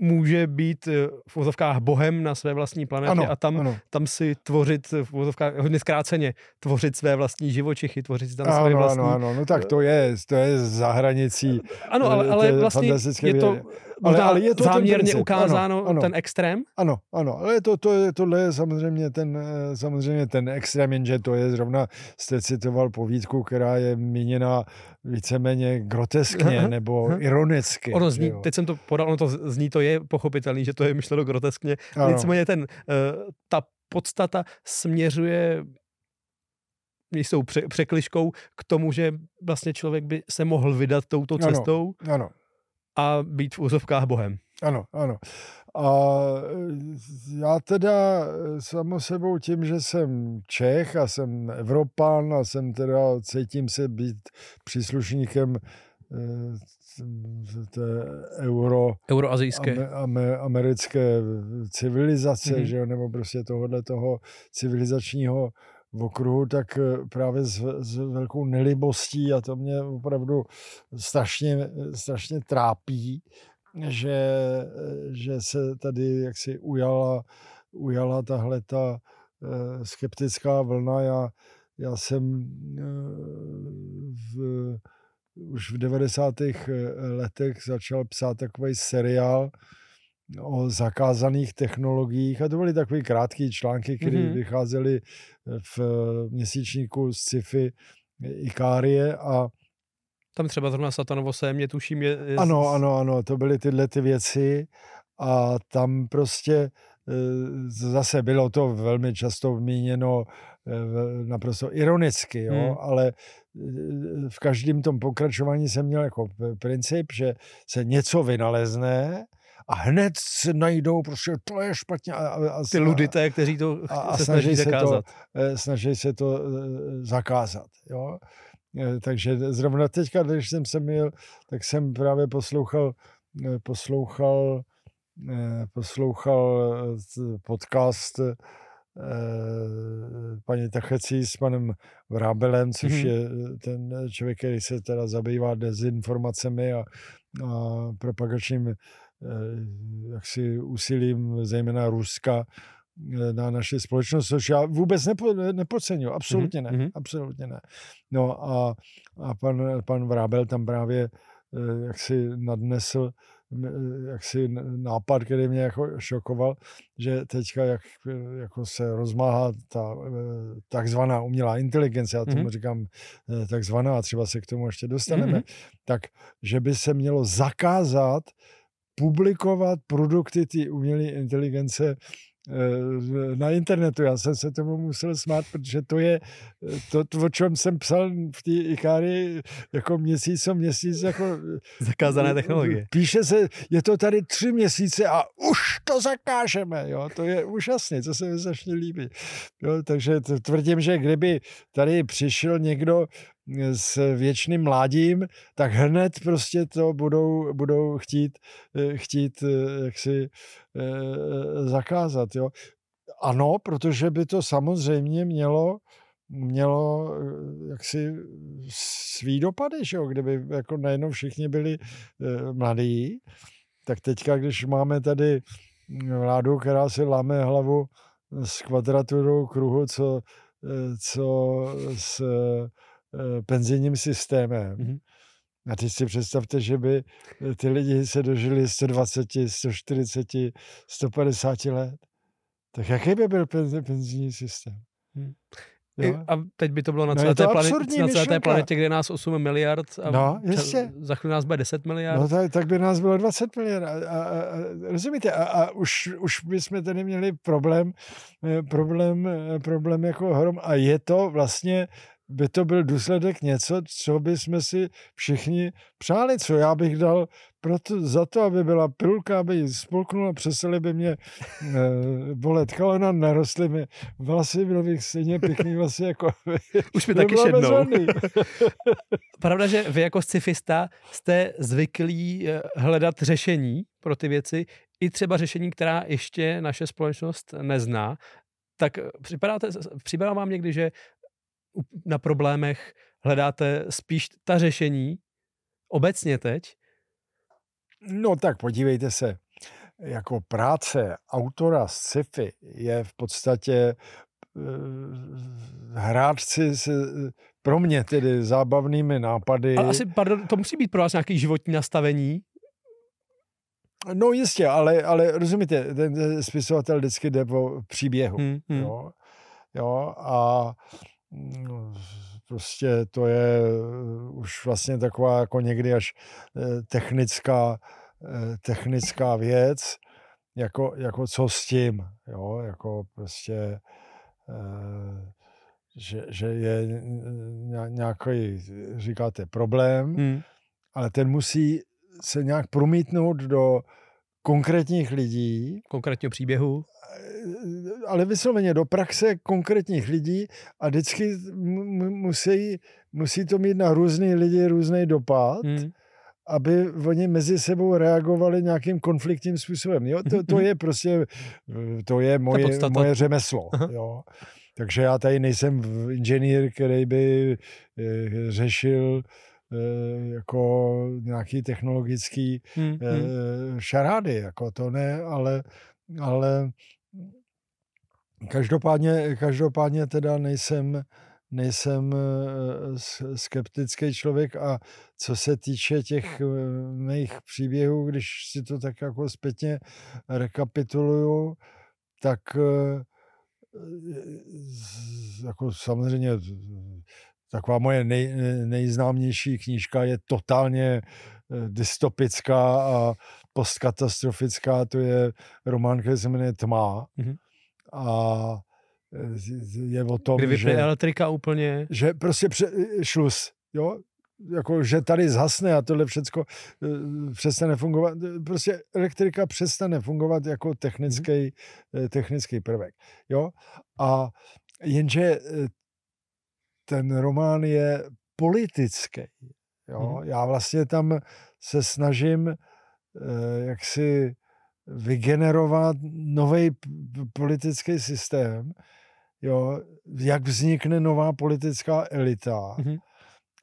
může být eh, v vozovkách bohem na své vlastní planetě ano, a tam, ano. tam si tvořit v vozovkách hodně zkráceně, tvořit své vlastní živočichy, tvořit si tam ano, své vlastní...
Ano, ano, no tak to je, to je za hranicí
Ano, ale, ale vlastně je to ale, ale je to záměrně ten ukázáno ano, ano, ten extrém?
Ano, ano, ale to, to je, tohle je samozřejmě ten, eh, samozřejmě ten extrém, jenže to je zrovna, jste citoval povídku, která je míněna víceméně groteskně nebo ironicky.
Ono zní, teď jsem to podal, ono to zní, to je pochopitelný, že to je myšleno groteskně. Ano. Nicméně ten, uh, ta podstata směřuje pře- překliškou k tomu, že vlastně člověk by se mohl vydat touto cestou.
Ano, ano
a být v úzovkách bohem.
Ano, ano. A já teda samo sebou tím, že jsem Čech a jsem Evropan a jsem teda, cítím se být příslušníkem eh, té euro,
euroazijské
ame, americké civilizace, mm-hmm. že jo, nebo prostě tohohle toho civilizačního v okruhu, tak eh, právě s, s velkou nelibostí a to mě opravdu strašně, strašně trápí, že, že se tady jaksi ujala, ujala tahle ta eh, skeptická vlna. Já, já jsem eh, v, už v 90. letech začal psát takový seriál, o zakázaných technologiích a to byly takové krátké články, které mm-hmm. vycházely v měsíčníku z sci-fi Ikárie a
tam třeba zrovna Satanovo sémě, tuším, je... je...
Ano, ano, ano, to byly tyhle ty věci a tam prostě zase bylo to velmi často vmíněno e, naprosto ironicky, jo, hmm. ale v každém tom pokračování jsem měl jako princip, že se něco vynalezne a hned se najdou, prostě to je špatně. A,
a, Ty ludité, kteří to a, a se snaží,
snaží
zakázat. Se
to, eh, snaží se to eh, zakázat. Jo? Eh, takže zrovna teďka, když jsem se měl, tak jsem právě poslouchal, poslouchal, poslouchal podcast paní Tachecí s panem Vrábelem, což mm-hmm. je ten člověk, který se teda zabývá dezinformacemi a, a propagačním jaksi úsilím zejména Ruska eh, na naši společnost, což já vůbec nepo, nepodceňuji, absolutně mm-hmm. ne, absolutně ne. No a, a pan, pan Vrábel tam právě eh, jaksi nadnesl jaksi nápad, který mě jako šokoval, že teďka, jak jako se rozmáhá ta takzvaná umělá inteligence, já tomu mm-hmm. říkám takzvaná, třeba se k tomu ještě dostaneme, mm-hmm. tak, že by se mělo zakázat publikovat produkty té umělé inteligence eh, na internetu. Já jsem se tomu musel smát, protože to je to, to o čem jsem psal v té Ikári jako měsíc co měsíc. Jako,
Zakázané technologie.
Píše se, je to tady tři měsíce a už to zakážeme. Jo? To je úžasné, to se mi strašně líbí. Jo? Takže tvrdím, že kdyby tady přišel někdo s věčným mládím, tak hned prostě to budou, budou chtít, eh, chtít eh, jaksi eh, zakázat. Jo. Ano, protože by to samozřejmě mělo mělo jaksi svý dopady, že jo? kdyby jako najednou všichni byli mladí, tak teďka, když máme tady vládu, která si láme hlavu s kvadraturou kruhu, co, co s penzijním systémem, mm-hmm. A teď si představte, že by ty lidi se dožili 120, 140, 150 let. Tak jaký by byl penzijní systém? Hmm.
A teď by to bylo na celé, no té, planetě, na celé té planetě, kde nás 8 miliard a
no, jistě.
za chvíli nás bude 10 miliard.
No tak, tak by nás bylo 20 miliard. A, a, a, rozumíte? A, a už, už bychom tady měli problém, eh, problém, eh, problém jako hrom. A je to vlastně by to byl důsledek něco, co by jsme si všichni přáli, co já bych dal proto, za to, aby byla pilka, aby ji spolknula, přestali by mě e, bolet kolena, narostly mi vlasy, byl bych stejně pěkný vlasy jako
Už mi taky šednou. Pravda, že vy jako scifista jste zvyklí eh, hledat řešení pro ty věci, i třeba řešení, která ještě naše společnost nezná, tak připadáte, připadá vám někdy, že na problémech hledáte spíš ta řešení obecně teď?
No tak podívejte se, jako práce autora sci-fi je v podstatě uh, hrát si se, pro mě tedy zábavnými nápady.
A asi, pardon, to musí být pro vás nějaký životní nastavení?
No jistě, ale, ale rozumíte, ten spisovatel vždycky jde po příběhu. Hmm, hmm. Jo? jo, a prostě to je eh, už vlastně taková jako někdy až eh, technická, eh, technická věc, jako, jako co s tím, jo, jako prostě, že, že je nějaký, říkáte, problém, hmm. ale ten musí se nějak promítnout do konkrétních lidí.
Konkrétního příběhu
ale vysloveně do praxe konkrétních lidí a vždycky musí, musí to mít na různý lidi různý dopad, hmm. aby oni mezi sebou reagovali nějakým konfliktním způsobem. Jo? To, to je prostě, to je moje, moje řemeslo. Jo? Takže já tady nejsem inženýr, který by eh, řešil eh, jako nějaký technologický hmm, hmm. šarády, jako to ne, ale, ale Každopádně, každopádně teda nejsem, nejsem eh, skeptický člověk a co se týče těch eh, mých příběhů, když si to tak jako zpětně rekapituluju, tak eh, jako samozřejmě taková moje nej, nejznámější knížka je totálně dystopická a postkatastrofická, to je román, který se jmenuje Tma. Mm-hmm a je o tom,
Kdy
že...
elektrika úplně.
Že prostě pře, šlus, jo, jako, že tady zhasne a tohle všechno eh, přestane fungovat. Prostě elektrika přestane fungovat jako technický, mm. technický prvek. Jo? A jenže eh, ten román je politický. Jo? Mm. Já vlastně tam se snažím jak si vygenerovat nový politický systém, jo, jak vznikne nová politická elita mm-hmm.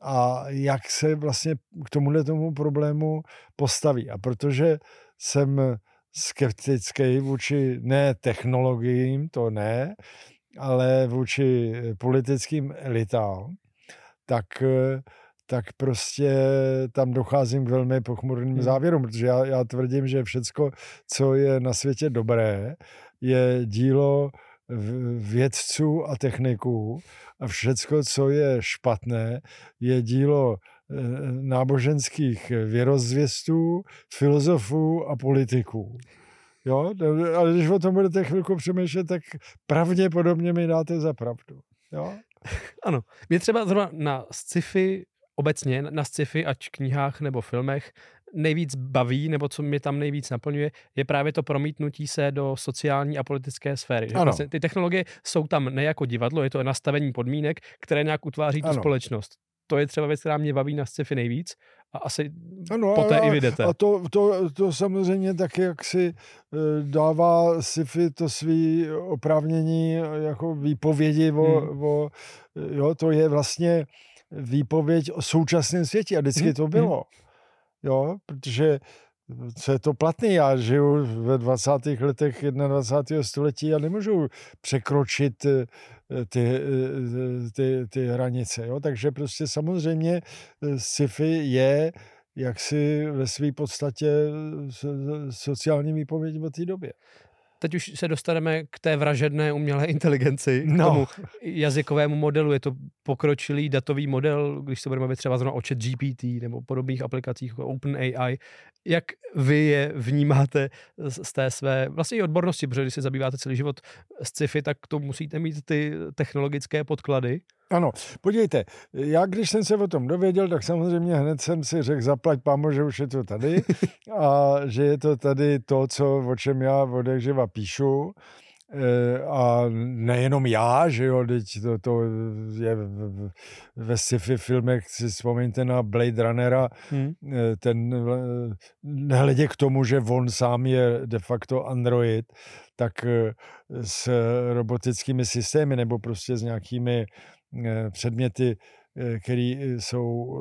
a jak se vlastně k tomuhle tomu problému postaví. A protože jsem skeptický vůči ne technologiím, to ne, ale vůči politickým elitám, tak tak prostě tam docházím k velmi pochmurným hmm. závěrům, protože já, já tvrdím, že všecko, co je na světě dobré, je dílo vědců a techniků a všecko, co je špatné, je dílo eh, náboženských věrozvěstů, filozofů a politiků. Jo, ale když o tom budete chvilku přemýšlet, tak pravděpodobně mi dáte za pravdu. Jo?
Ano. Mě třeba zrovna na sci-fi obecně na sci-fi, ať knihách nebo filmech, nejvíc baví, nebo co mě tam nejvíc naplňuje, je právě to promítnutí se do sociální a politické sféry. Že vlastně ty technologie jsou tam ne jako divadlo, je to nastavení podmínek, které nějak utváří tu ano. společnost. To je třeba věc, která mě baví na sci-fi nejvíc. a asi ano, poté a, i vydete.
A to, to, to samozřejmě tak, jak si eh, dává sci-fi to svý oprávnění jako výpovědi o, hmm. o, jo, to je vlastně výpověď o současném světě a vždycky hmm. to bylo. Hmm. Jo, protože co je to platný. Já žiju ve 20. letech 21. století a nemůžu překročit eh, ty, eh, ty, ty hranice. Jo? Takže prostě samozřejmě eh, sci-fi je jaksi ve své podstatě sociální výpověď o té době
teď už se dostaneme k té vražedné umělé inteligenci, no. k tomu jazykovému modelu. Je to pokročilý datový model, když se budeme bavit třeba zrovna o chat GPT nebo podobných aplikacích jako OpenAI. Jak vy je vnímáte z té své vlastně odbornosti, protože když se zabýváte celý život s sci-fi, tak to musíte mít ty technologické podklady.
Ano, podívejte, já když jsem se o tom dověděl, tak samozřejmě hned jsem si řekl, zaplať pámo, že už je to tady a že je to tady to, co, o čem já odehřiva píšu. E, a nejenom já, že jo, teď to, to je ve sci-fi filmech, si vzpomeňte na Blade Runnera, hmm. E, ten, nehledě k tomu, že on sám je de facto android, tak s robotickými systémy nebo prostě s nějakými Eh, předměty, eh, které eh, jsou,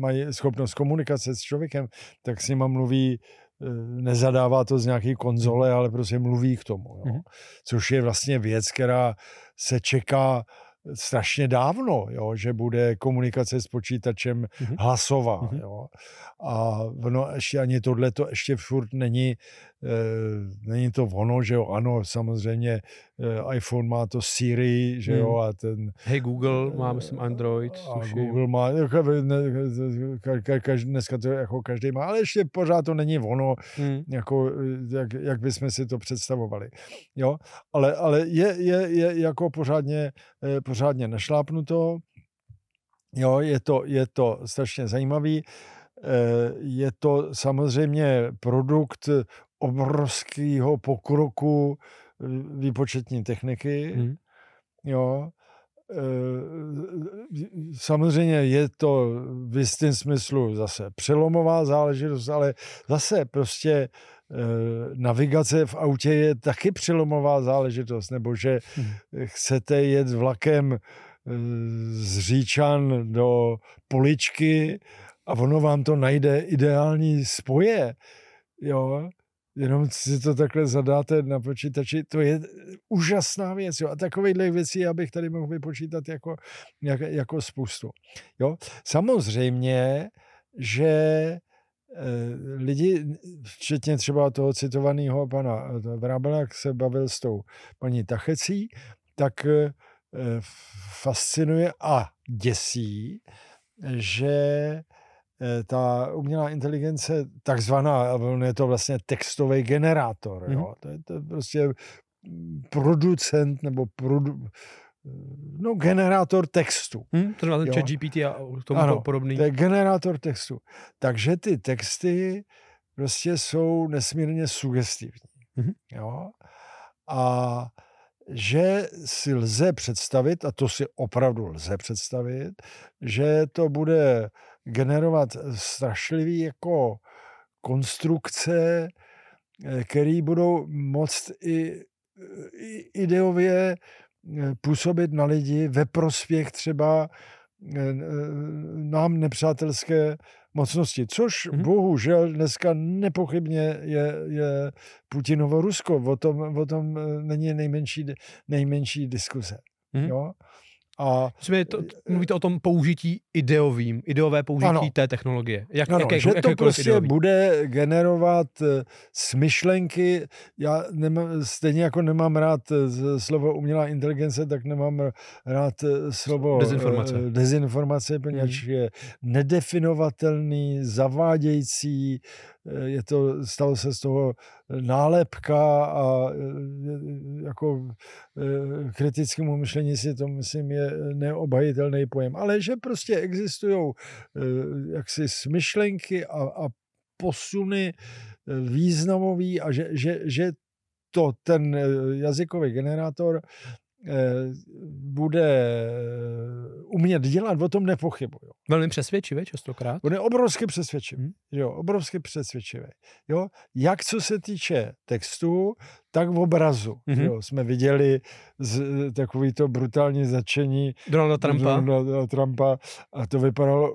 mají schopnost komunikace s člověkem, tak s nima mluví, nezadává to z nějaké konzole, ale prostě mluví k tomu. Jo? Mm-hmm. Což je vlastně věc, která se čeká strašně dávno, jo, že bude komunikace s počítačem mm-hmm. hlasová. Mm-hmm. Jo. A ono ještě ani tohle to ještě furt není Eh, není to ono, že jo, ano, samozřejmě eh, iPhone má to Siri, že jo, hmm. a ten...
Hej Google má, myslím, Android.
A tuším. Google má, jako, každý, dneska to jako každý má, ale ještě pořád to není ono, hmm. jako, jak, jak bychom si to představovali, jo, ale, ale je, je, je jako pořádně, eh, pořádně našlápnuto, jo, je to, je to strašně zajímavý, je to samozřejmě produkt obrovského pokroku eh, výpočetní techniky. Hmm. Jo. Eh, samozřejmě je to v jistém smyslu zase přelomová záležitost, ale zase prostě eh, navigace v autě je taky přelomová záležitost, nebo že hmm. chcete jet vlakem z Říčan do Poličky a ono vám to najde ideální spoje, jo, jenom si to takhle zadáte na počítači, to je úžasná věc. Jo. A takovýchhle věcí já bych tady mohl vypočítat jako, jak, jako spoustu. Jo. Samozřejmě, že e, lidi, včetně třeba toho citovaného pana Vrábela, jak se bavil s tou paní Tachecí, tak e, fascinuje a děsí, že Eh, ta umělá inteligence, takzvaná, on je to vlastně textový generátor, mm-hmm. jo? To, je, to je prostě producent nebo produ, no, generátor textu.
Hmm, to znamená chat GPT a tomu ano, podobný.
to je generátor textu. Takže ty texty prostě jsou nesmírně sugestivní. Mm-hmm. Jo? A že si lze představit, a to si opravdu lze představit, že to bude generovat strašlivý jako konstrukce, eh, které budou moct i, i ideově eh, působit na lidi ve prospěch třeba eh, nám nepřátelské mocnosti, což mm-hmm. bohužel dneska nepochybně je, je Putinovo Rusko. O tom, o tom není nejmenší, nejmenší diskuse. Mm-hmm. Jo?
A, to, mluvíte o tom použití ideovým, ideové použití ano. té technologie.
Jak, ano, jaké, že to prostě ideový? bude generovat eh, smyšlenky. Já nemám, stejně jako nemám rád eh, slovo umělá inteligence, tak nemám rád eh, slovo
dezinformace,
dezinformace poněvadž hmm. je nedefinovatelný, zavádějící, je to, stalo se z toho nálepka a jako kritickému myšlení si to myslím je neobhajitelný pojem, ale že prostě existují jaksi smyšlenky a, a posuny významový a že, že, že to ten jazykový generátor bude umět dělat, o tom nepochybuju.
Velmi přesvědčivý častokrát.
On je obrovsky přesvědčivý. Hmm. Jo, obrovsky přesvědčivý. Jo, jak co se týče textu, tak v obrazu. Mm-hmm. Jo, jsme viděli z, takový to brutální začení
Donalda Trumpa.
Donalda Trumpa a to vypadalo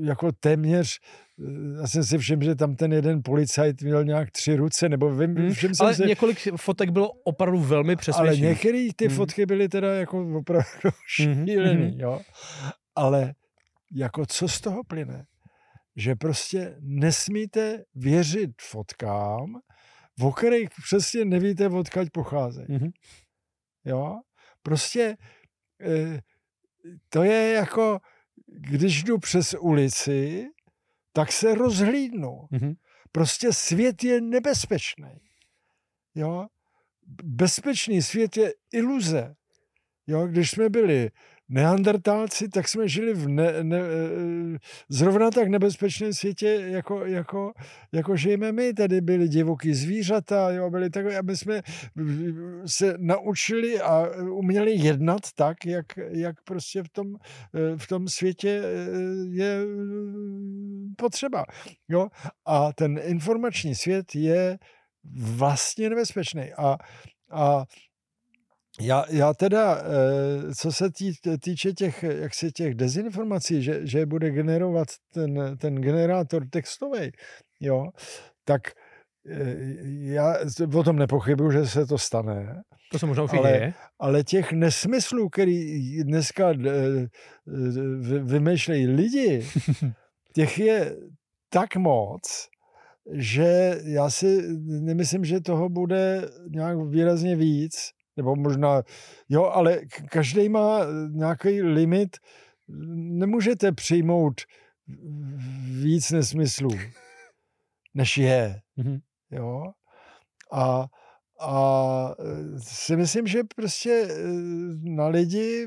jako téměř já jsem si všiml, že tam ten jeden policajt měl nějak tři ruce, nebo vím, hmm. všim
Ale
jsem
několik fotek bylo opravdu velmi přesvědčivých.
Ale některé ty hmm. fotky byly teda jako opravdu mhm, šílený, hmm. jo. Ale jako co z toho plyne? Že prostě nesmíte věřit fotkám, o kterých přesně nevíte, odkaď pocházejí. Mm-hmm. Jo? Prostě e, to je jako, když jdu přes ulici, tak se rozhlídnu. Mm-hmm. Prostě svět je nebezpečný. Jo? Bezpečný svět je iluze. Jo? Když jsme byli neandertálci, tak jsme žili v ne, ne, eh, zrovna tak nebezpečném světě, jako, jako, jako žijeme my. Tady byly divoký zvířata, jo, byli takové, aby jsme se naučili a uměli jednat tak, jak, jak prostě v tom, eh, v tom světě eh, je potřeba. Jo? A ten informační svět je vlastně nebezpečný. A, a já, já teda, eh, co se tý, týče těch, jak se těch dezinformací, že, že bude generovat ten, ten generátor textový, jo, tak eh, já o tom nepochybuju, že se to stane.
To se možná už
ale,
děje.
Ale těch nesmyslů, který dneska eh, vymýšlejí lidi, těch je tak moc, že já si nemyslím, že toho bude nějak výrazně víc nebo možná, jo, ale každý má nějaký limit. Nemůžete přijmout víc nesmyslů, než je. Mm-hmm. Jo? A, a si myslím, že prostě eh, na lidi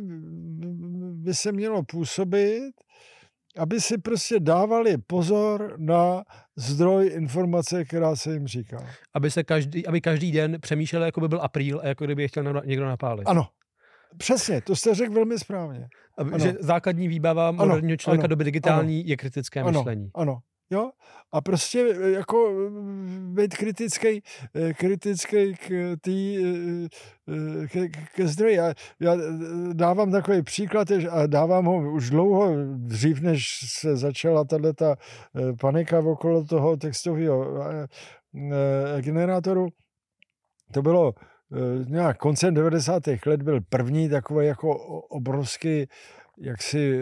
by se mělo působit, aby si prostě dávali pozor na zdroj informace, která se jim říká.
Aby, se každý, aby každý den přemýšlel, jako by byl apríl a jako kdyby je chtěl někdo napálit.
Ano, přesně, to jste řekl velmi správně.
Aby, ano. Že základní výbaba moderního člověka ano, doby digitální ano, je kritické
ano,
myšlení.
Ano, Jo? A prostě e, jako být kritický, e, kritický k tý, e, ke, ke zdroji. Já, já dávám takový příklad a dávám ho už dlouho, dřív než se začala tato panika okolo toho textového generátoru. To bylo nějak koncem 90. let byl první takový jako obrovský jaksi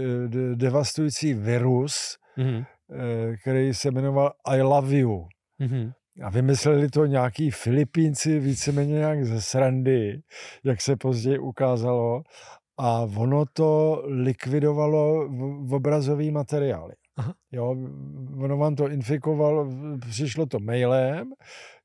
devastující virus, mm-hmm který se jmenoval I Love You. Mm-hmm. A vymysleli to nějaký Filipínci víceméně nějak ze srandy, jak se později ukázalo. A ono to likvidovalo v obrazový materiály. Aha. Jo, ono vám to infikovalo, přišlo to mailem,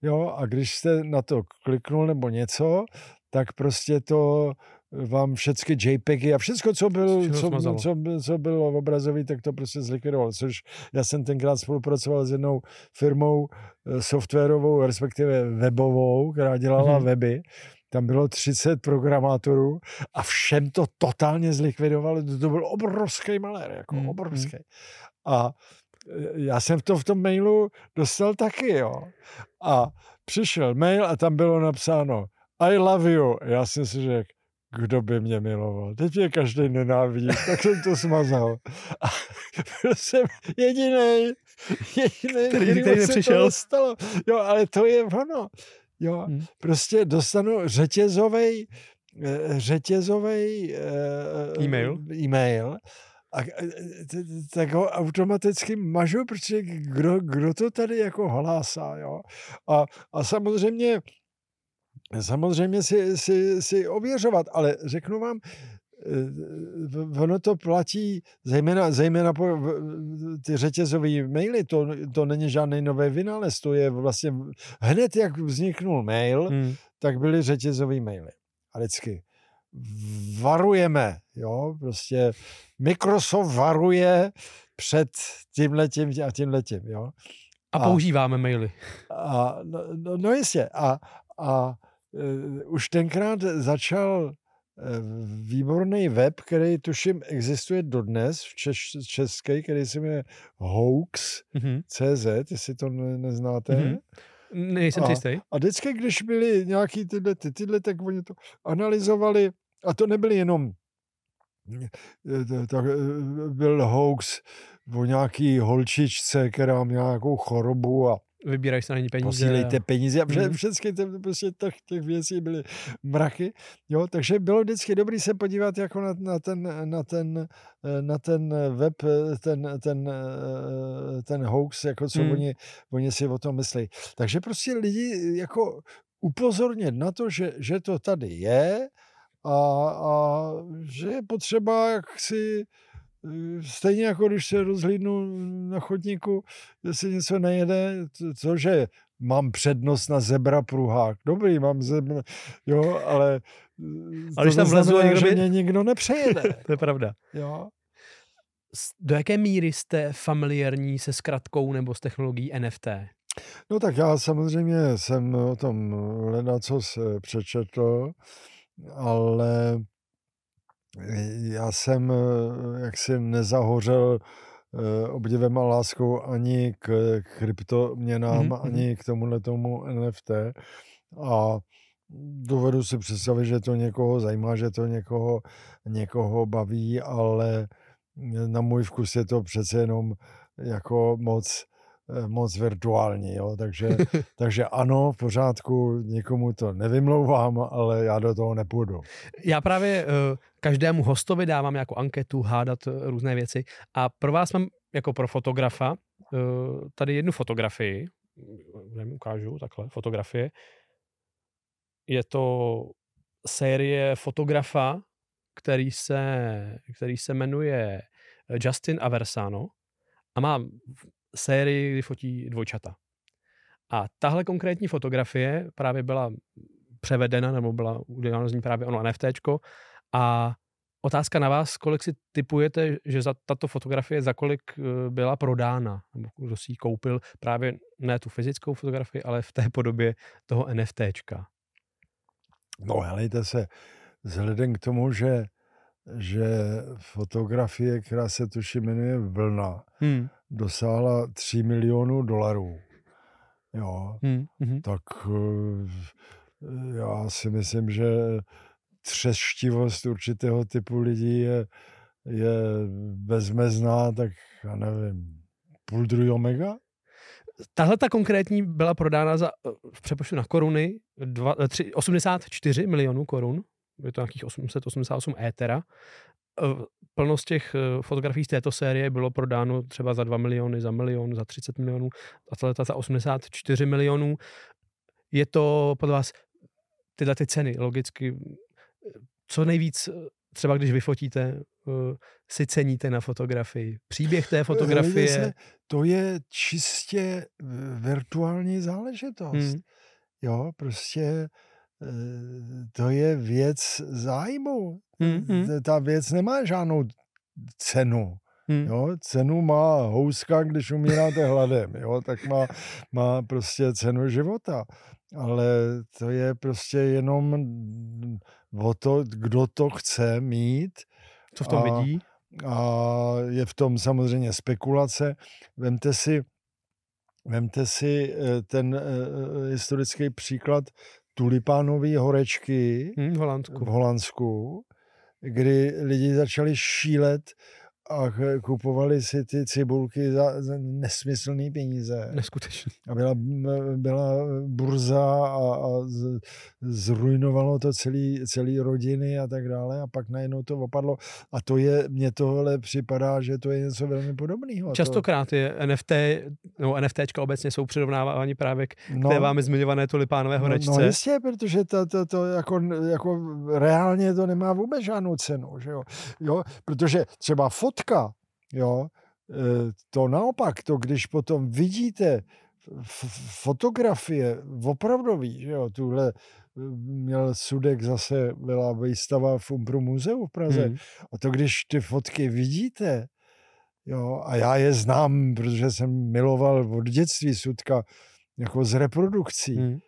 jo, a když jste na to kliknul nebo něco, tak prostě to vám všechny JPEGy a všechno, co, byl, co, co, co bylo obrazový, tak to prostě zlikvidoval. Což já jsem tenkrát spolupracoval s jednou firmou eh, softwarovou, respektive webovou, která dělala mm-hmm. weby. Tam bylo 30 programátorů a všem to totálně zlikvidovali. To byl obrovský malér, jako mm-hmm. obrovský. A eh, já jsem to v tom mailu dostal taky, jo. A přišel mail a tam bylo napsáno I love you. Já jsem si řekl, kdo by mě miloval. Teď mě každý nenávidí, tak jsem to smazal. A byl jsem jediný, jediný, který, který nepřišel. Stalo. Jo, ale to je ono. Jo, hmm. prostě dostanu řetězovej, eh, řetězovej
uh, e-mail.
e-mail a tak ho automaticky mažu, protože kdo, kdo to tady jako hlásá, jo. A, a samozřejmě samozřejmě si, si, si ověřovat, ale řeknu vám, eh, ono to platí zejména, zejména po ty řetězové maily, to, to není žádný nový vynález, to je vlastně hned, jak vzniknul mail, hmm. tak byly řetězové maily. A vždycky varujeme, jo, prostě Microsoft varuje před tímhletím a tímhletím, jo.
A, a používáme maily.
A, no, no, no jistě. A, a už tenkrát začal výborný web, který tuším existuje dodnes v češ, české, který se jmenuje hoax.cz, jestli to ne, neznáte. Mm-hmm.
Nejsem a, jistý.
A vždycky, když byly nějaký tyhle, ty, tyhle, tak oni to analyzovali a to nebyly jenom tak byl hoax o nějaký holčičce, která měla nějakou chorobu a
vybírají se na ní peníze.
Posílejte peníze. A mm. všechny ty, prostě těch, těch věcí byly mraky. Jo, takže bylo vždycky dobrý se podívat jako na, na, ten, na, ten, na ten web, ten, ten, ten hoax, jako co mm. oni, oni si o tom myslí. Takže prostě lidi jako upozornit na to, že, že to tady je a, a že je potřeba jak si stejně jako když se rozhlídnu na chodníku, jestli něco nejede, cože mám přednost na zebra pruhák. Dobrý, mám zebra, jo, ale,
ale když tam vlezu,
někdo že by... mě nikdo nepřejede.
to je pravda.
Jo.
Do jaké míry jste familiární se zkratkou nebo s technologií NFT?
No tak já samozřejmě jsem o tom hledal, co se přečetl, ale já jsem eh, jaksi nezahořel eh, obdivem a láskou ani k kryptoměnám, mm-hmm. ani k tomuhle tomu NFT. A dovedu si představit, že to někoho zajímá, že to někoho, někoho baví, ale na můj vkus je to přece jenom jako moc moc virtuální, jo? Takže, takže ano, v pořádku, nikomu to nevymlouvám, ale já do toho nepůjdu.
Já právě uh, každému hostovi dávám jako anketu hádat uh, různé věci a pro vás mám jako pro fotografa tady jednu fotografii, nevím, ukážu takhle, fotografie. Je to série fotografa, který se, který se jmenuje Justin Aversano a má sérii, kdy fotí dvojčata. A tahle konkrétní fotografie právě byla převedena, nebo byla udělána z ní právě ono NFTčko a Otázka na vás, kolik si typujete, že za tato fotografie za kolik eh, byla prodána, nebo kdo si ji koupil, právě ne tu fyzickou fotografii, ale v té podobě toho NFTčka?
No, helejte se, vzhledem k tomu, že, že fotografie, která se tuším jmenuje Vlna, hmm dosáhla 3 milionů dolarů. Jo, hmm, hmm. tak eh, já si myslím, že třeštivost určitého typu lidí je, je bezmezná, tak já nevím, půl druhého mega?
Tahle ta konkrétní byla prodána za, v přepočtu na koruny dva, 3, 84 milionů korun, je to nějakých 888 étera Eh, plnost těch eh, fotografií z této série bylo prodáno třeba za 2 miliony, za milion, za 30 milionů a tato za 84 milionů. Je to podle vás tyhle ty ceny logicky, co nejvíc třeba když vyfotíte, si ceníte na fotografii? Příběh té fotografie? Se,
to je čistě virtuální záležitost. Hmm. Jo, prostě to je věc zájmu. Mm-hmm. Ta věc nemá žádnou cenu. Hmm. Jo, cenu má houska, když umíráte hladem, jo, tak má, má prostě cenu života. Ale to je prostě jenom o to, kdo to chce mít.
Co v tom a, vidí?
A je v tom samozřejmě spekulace. Vemte si, vemte si eh, ten uh, historický příklad tulipánové horečky
hmm, v Holandsku.
v Holandsku, kdy lidi začali šílet a kupovali si ty cibulky za, za nesmyslné peníze.
Neskutečně.
A byla, byla burza a, a z, zrujnovalo to celý, celý rodiny a tak dále a pak najednou to opadlo. A to je, mně tohle připadá, že to je něco velmi podobného.
Častokrát je NFT, no NFTčka obecně jsou přirovnáváni právě k no, té vámi zmiňované tulipánové horečce. No,
no jistě, protože to, to, to jako, jako reálně to nemá vůbec žádnou cenu, že jo? jo? Protože třeba fot fotka, jo, e, to naopak, to když potom vidíte fotografie opravdový, že jo, tuhle e, měl Sudek zase, byla výstava v Umbru muzeu v Praze. Hmm. a to když ty fotky vidíte, jo, a já je znám, protože jsem miloval od dětství Sudka jako z reprodukcí, hmm.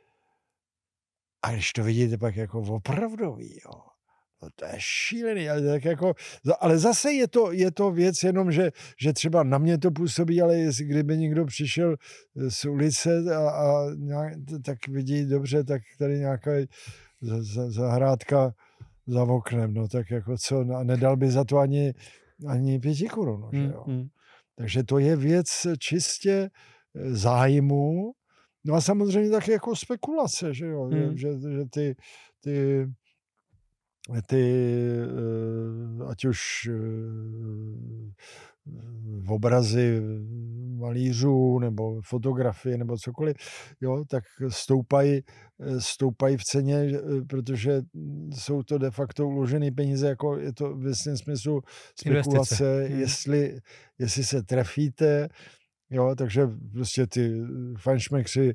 a když to vidíte pak jako opravdový, jo, No to je šílený, ale, tak jako, ale zase je to, je to věc jenom, že, že třeba na mě to působí, ale jestli, kdyby někdo přišel z ulice a, a nějak, tak vidí dobře, tak tady nějaká zahrádka za oknem, no tak jako co, a nedal by za to ani, ani pěti korun, no, že jo. Mm, mm. Takže to je věc čistě e, zájmu, no a samozřejmě taky jako spekulace, že jo, mm. že, že ty, ty ty, eh, ať už eh, obrazy malířů nebo fotografie nebo cokoliv, jo, tak stoupají, eh, stoupají v ceně, protože jsou to de facto uložené peníze, jako je to v jistém smyslu spekulace, hmm. jestli, jestli se trefíte, jo, takže prostě ty fanšmekři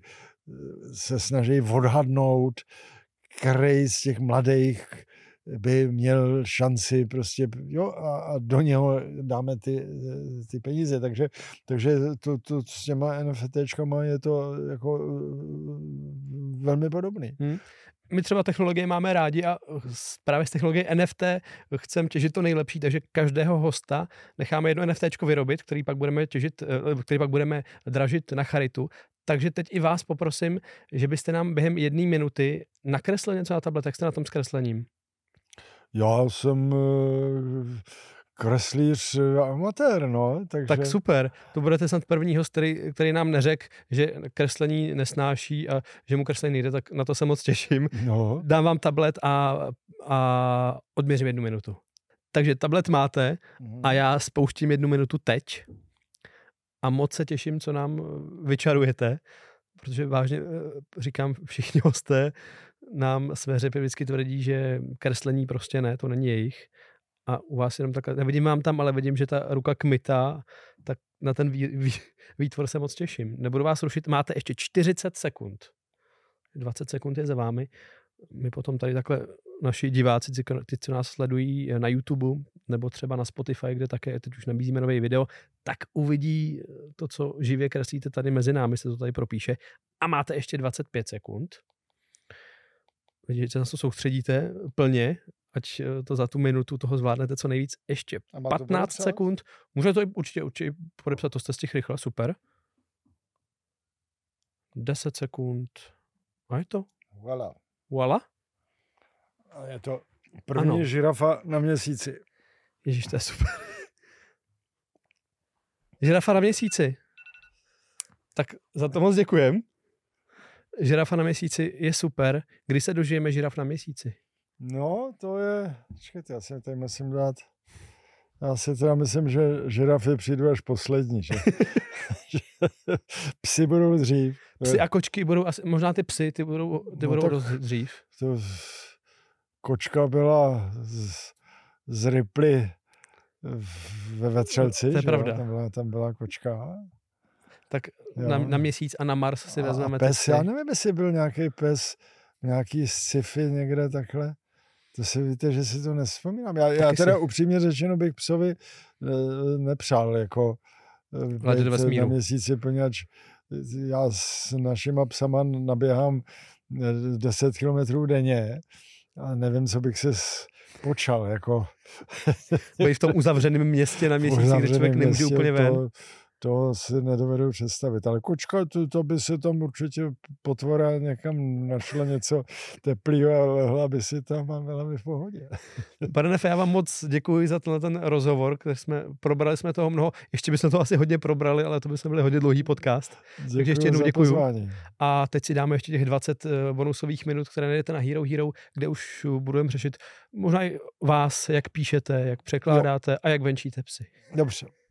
se snaží odhadnout, který z těch mladých by měl šanci prostě, jo, a, a do něho dáme ty, ty peníze, takže, takže to, to s těma NFTčkama je to jako eh, velmi podobný. Hmm
my třeba technologie máme rádi a právě z technologie NFT chceme těžit to nejlepší, takže každého hosta necháme jedno NFT vyrobit, který pak budeme těžit, eh, který pak budeme dražit na charitu. Takže teď i vás poprosím, že byste nám během jedné minuty nakreslili něco na tablet, jak jste na tom zkreslením.
Já jsem eh, kreslíř eh, amatér, no. Takže...
Tak super. To budete snad první host, který, který nám neřekl, že kreslení nesnáší a že mu kreslení nejde, tak na to se moc těším. No. Dám vám tablet a, a odměřím jednu minutu. Takže tablet máte a mhm. já spouštím jednu minutu teď a moc se těším, co nám vyčarujete, protože vážně eh, říkám všichni hosté, nám své řepy vždycky tvrdí, že kreslení prostě ne, to není jejich. A u vás jenom takhle, nevidím vám tam, ale vidím, že ta ruka kmitá, tak na ten vý, vý, výtvor se moc těším. Nebudu vás rušit, máte ještě 40 sekund. 20 sekund je za vámi. My potom tady takhle naši diváci, ty, co nás sledují na YouTube nebo třeba na Spotify, kde také teď už nabízíme nový video, tak uvidí to, co živě kreslíte tady mezi námi, se to tady propíše. A máte ještě 25 sekund že se na to soustředíte plně, ať eh, to za tu minutu toho zvládnete co nejvíc. Ještě 15 sekund. Může to určitě, určitě podepsat, to jste těch rychle, super. 10 sekund. A je to?
Voilà.
Voilà?
A je to první ano. žirafa na měsíci.
Ježíš, to je super. žirafa na měsíci. Tak za to moc děkujem žirafa na měsíci je super. Kdy se dožijeme žiraf na měsíci?
No, to je... Počkejte, já si tady musím dát... Já si teda myslím, že žirafy přijdou až poslední, že? psy budou dřív.
Psy a kočky budou, asi, možná ty psy, ty budou, ty no budou dost dřív. To,
kočka byla z, z Ripley ve Vetřelci.
To je pravda.
Tam byla, tam byla kočka
tak na, na měsíc a na Mars si a vezmeme.
Pes, já nevím, jestli byl nějaký pes, nějaký sci-fi někde takhle. To si víte, že si to nespomínám. Já, já teda si... upřímně řečeno bych psovi eh, nepřál jako
eh, být
na měsíci, poněvadž já s našima psama naběhám 10 eh, kilometrů denně a nevím, co bych se počal. Jako...
v tom uzavřeném městě na měsíci, kde člověk nemůže úplně ven. To,
to si nedovedu představit. Ale kočka, to, to by se tam určitě potvora někam našla něco teplého a lehla by si tam a byla by v pohodě.
Pane Nefe, já vám moc děkuji za tenhle ten rozhovor, který jsme, probrali jsme toho mnoho. Ještě bychom to asi hodně probrali, ale to by jsme byli hodně dlouhý podcast.
Děkuji Takže ještě jednou děkuji.
A teď si dáme ještě těch 20 eh, bonusových minut, které najdete na Hero Hero, kde už budeme řešit možná i vás, jak píšete, jak překládáte jo. a jak venčíte psy.
Dobře.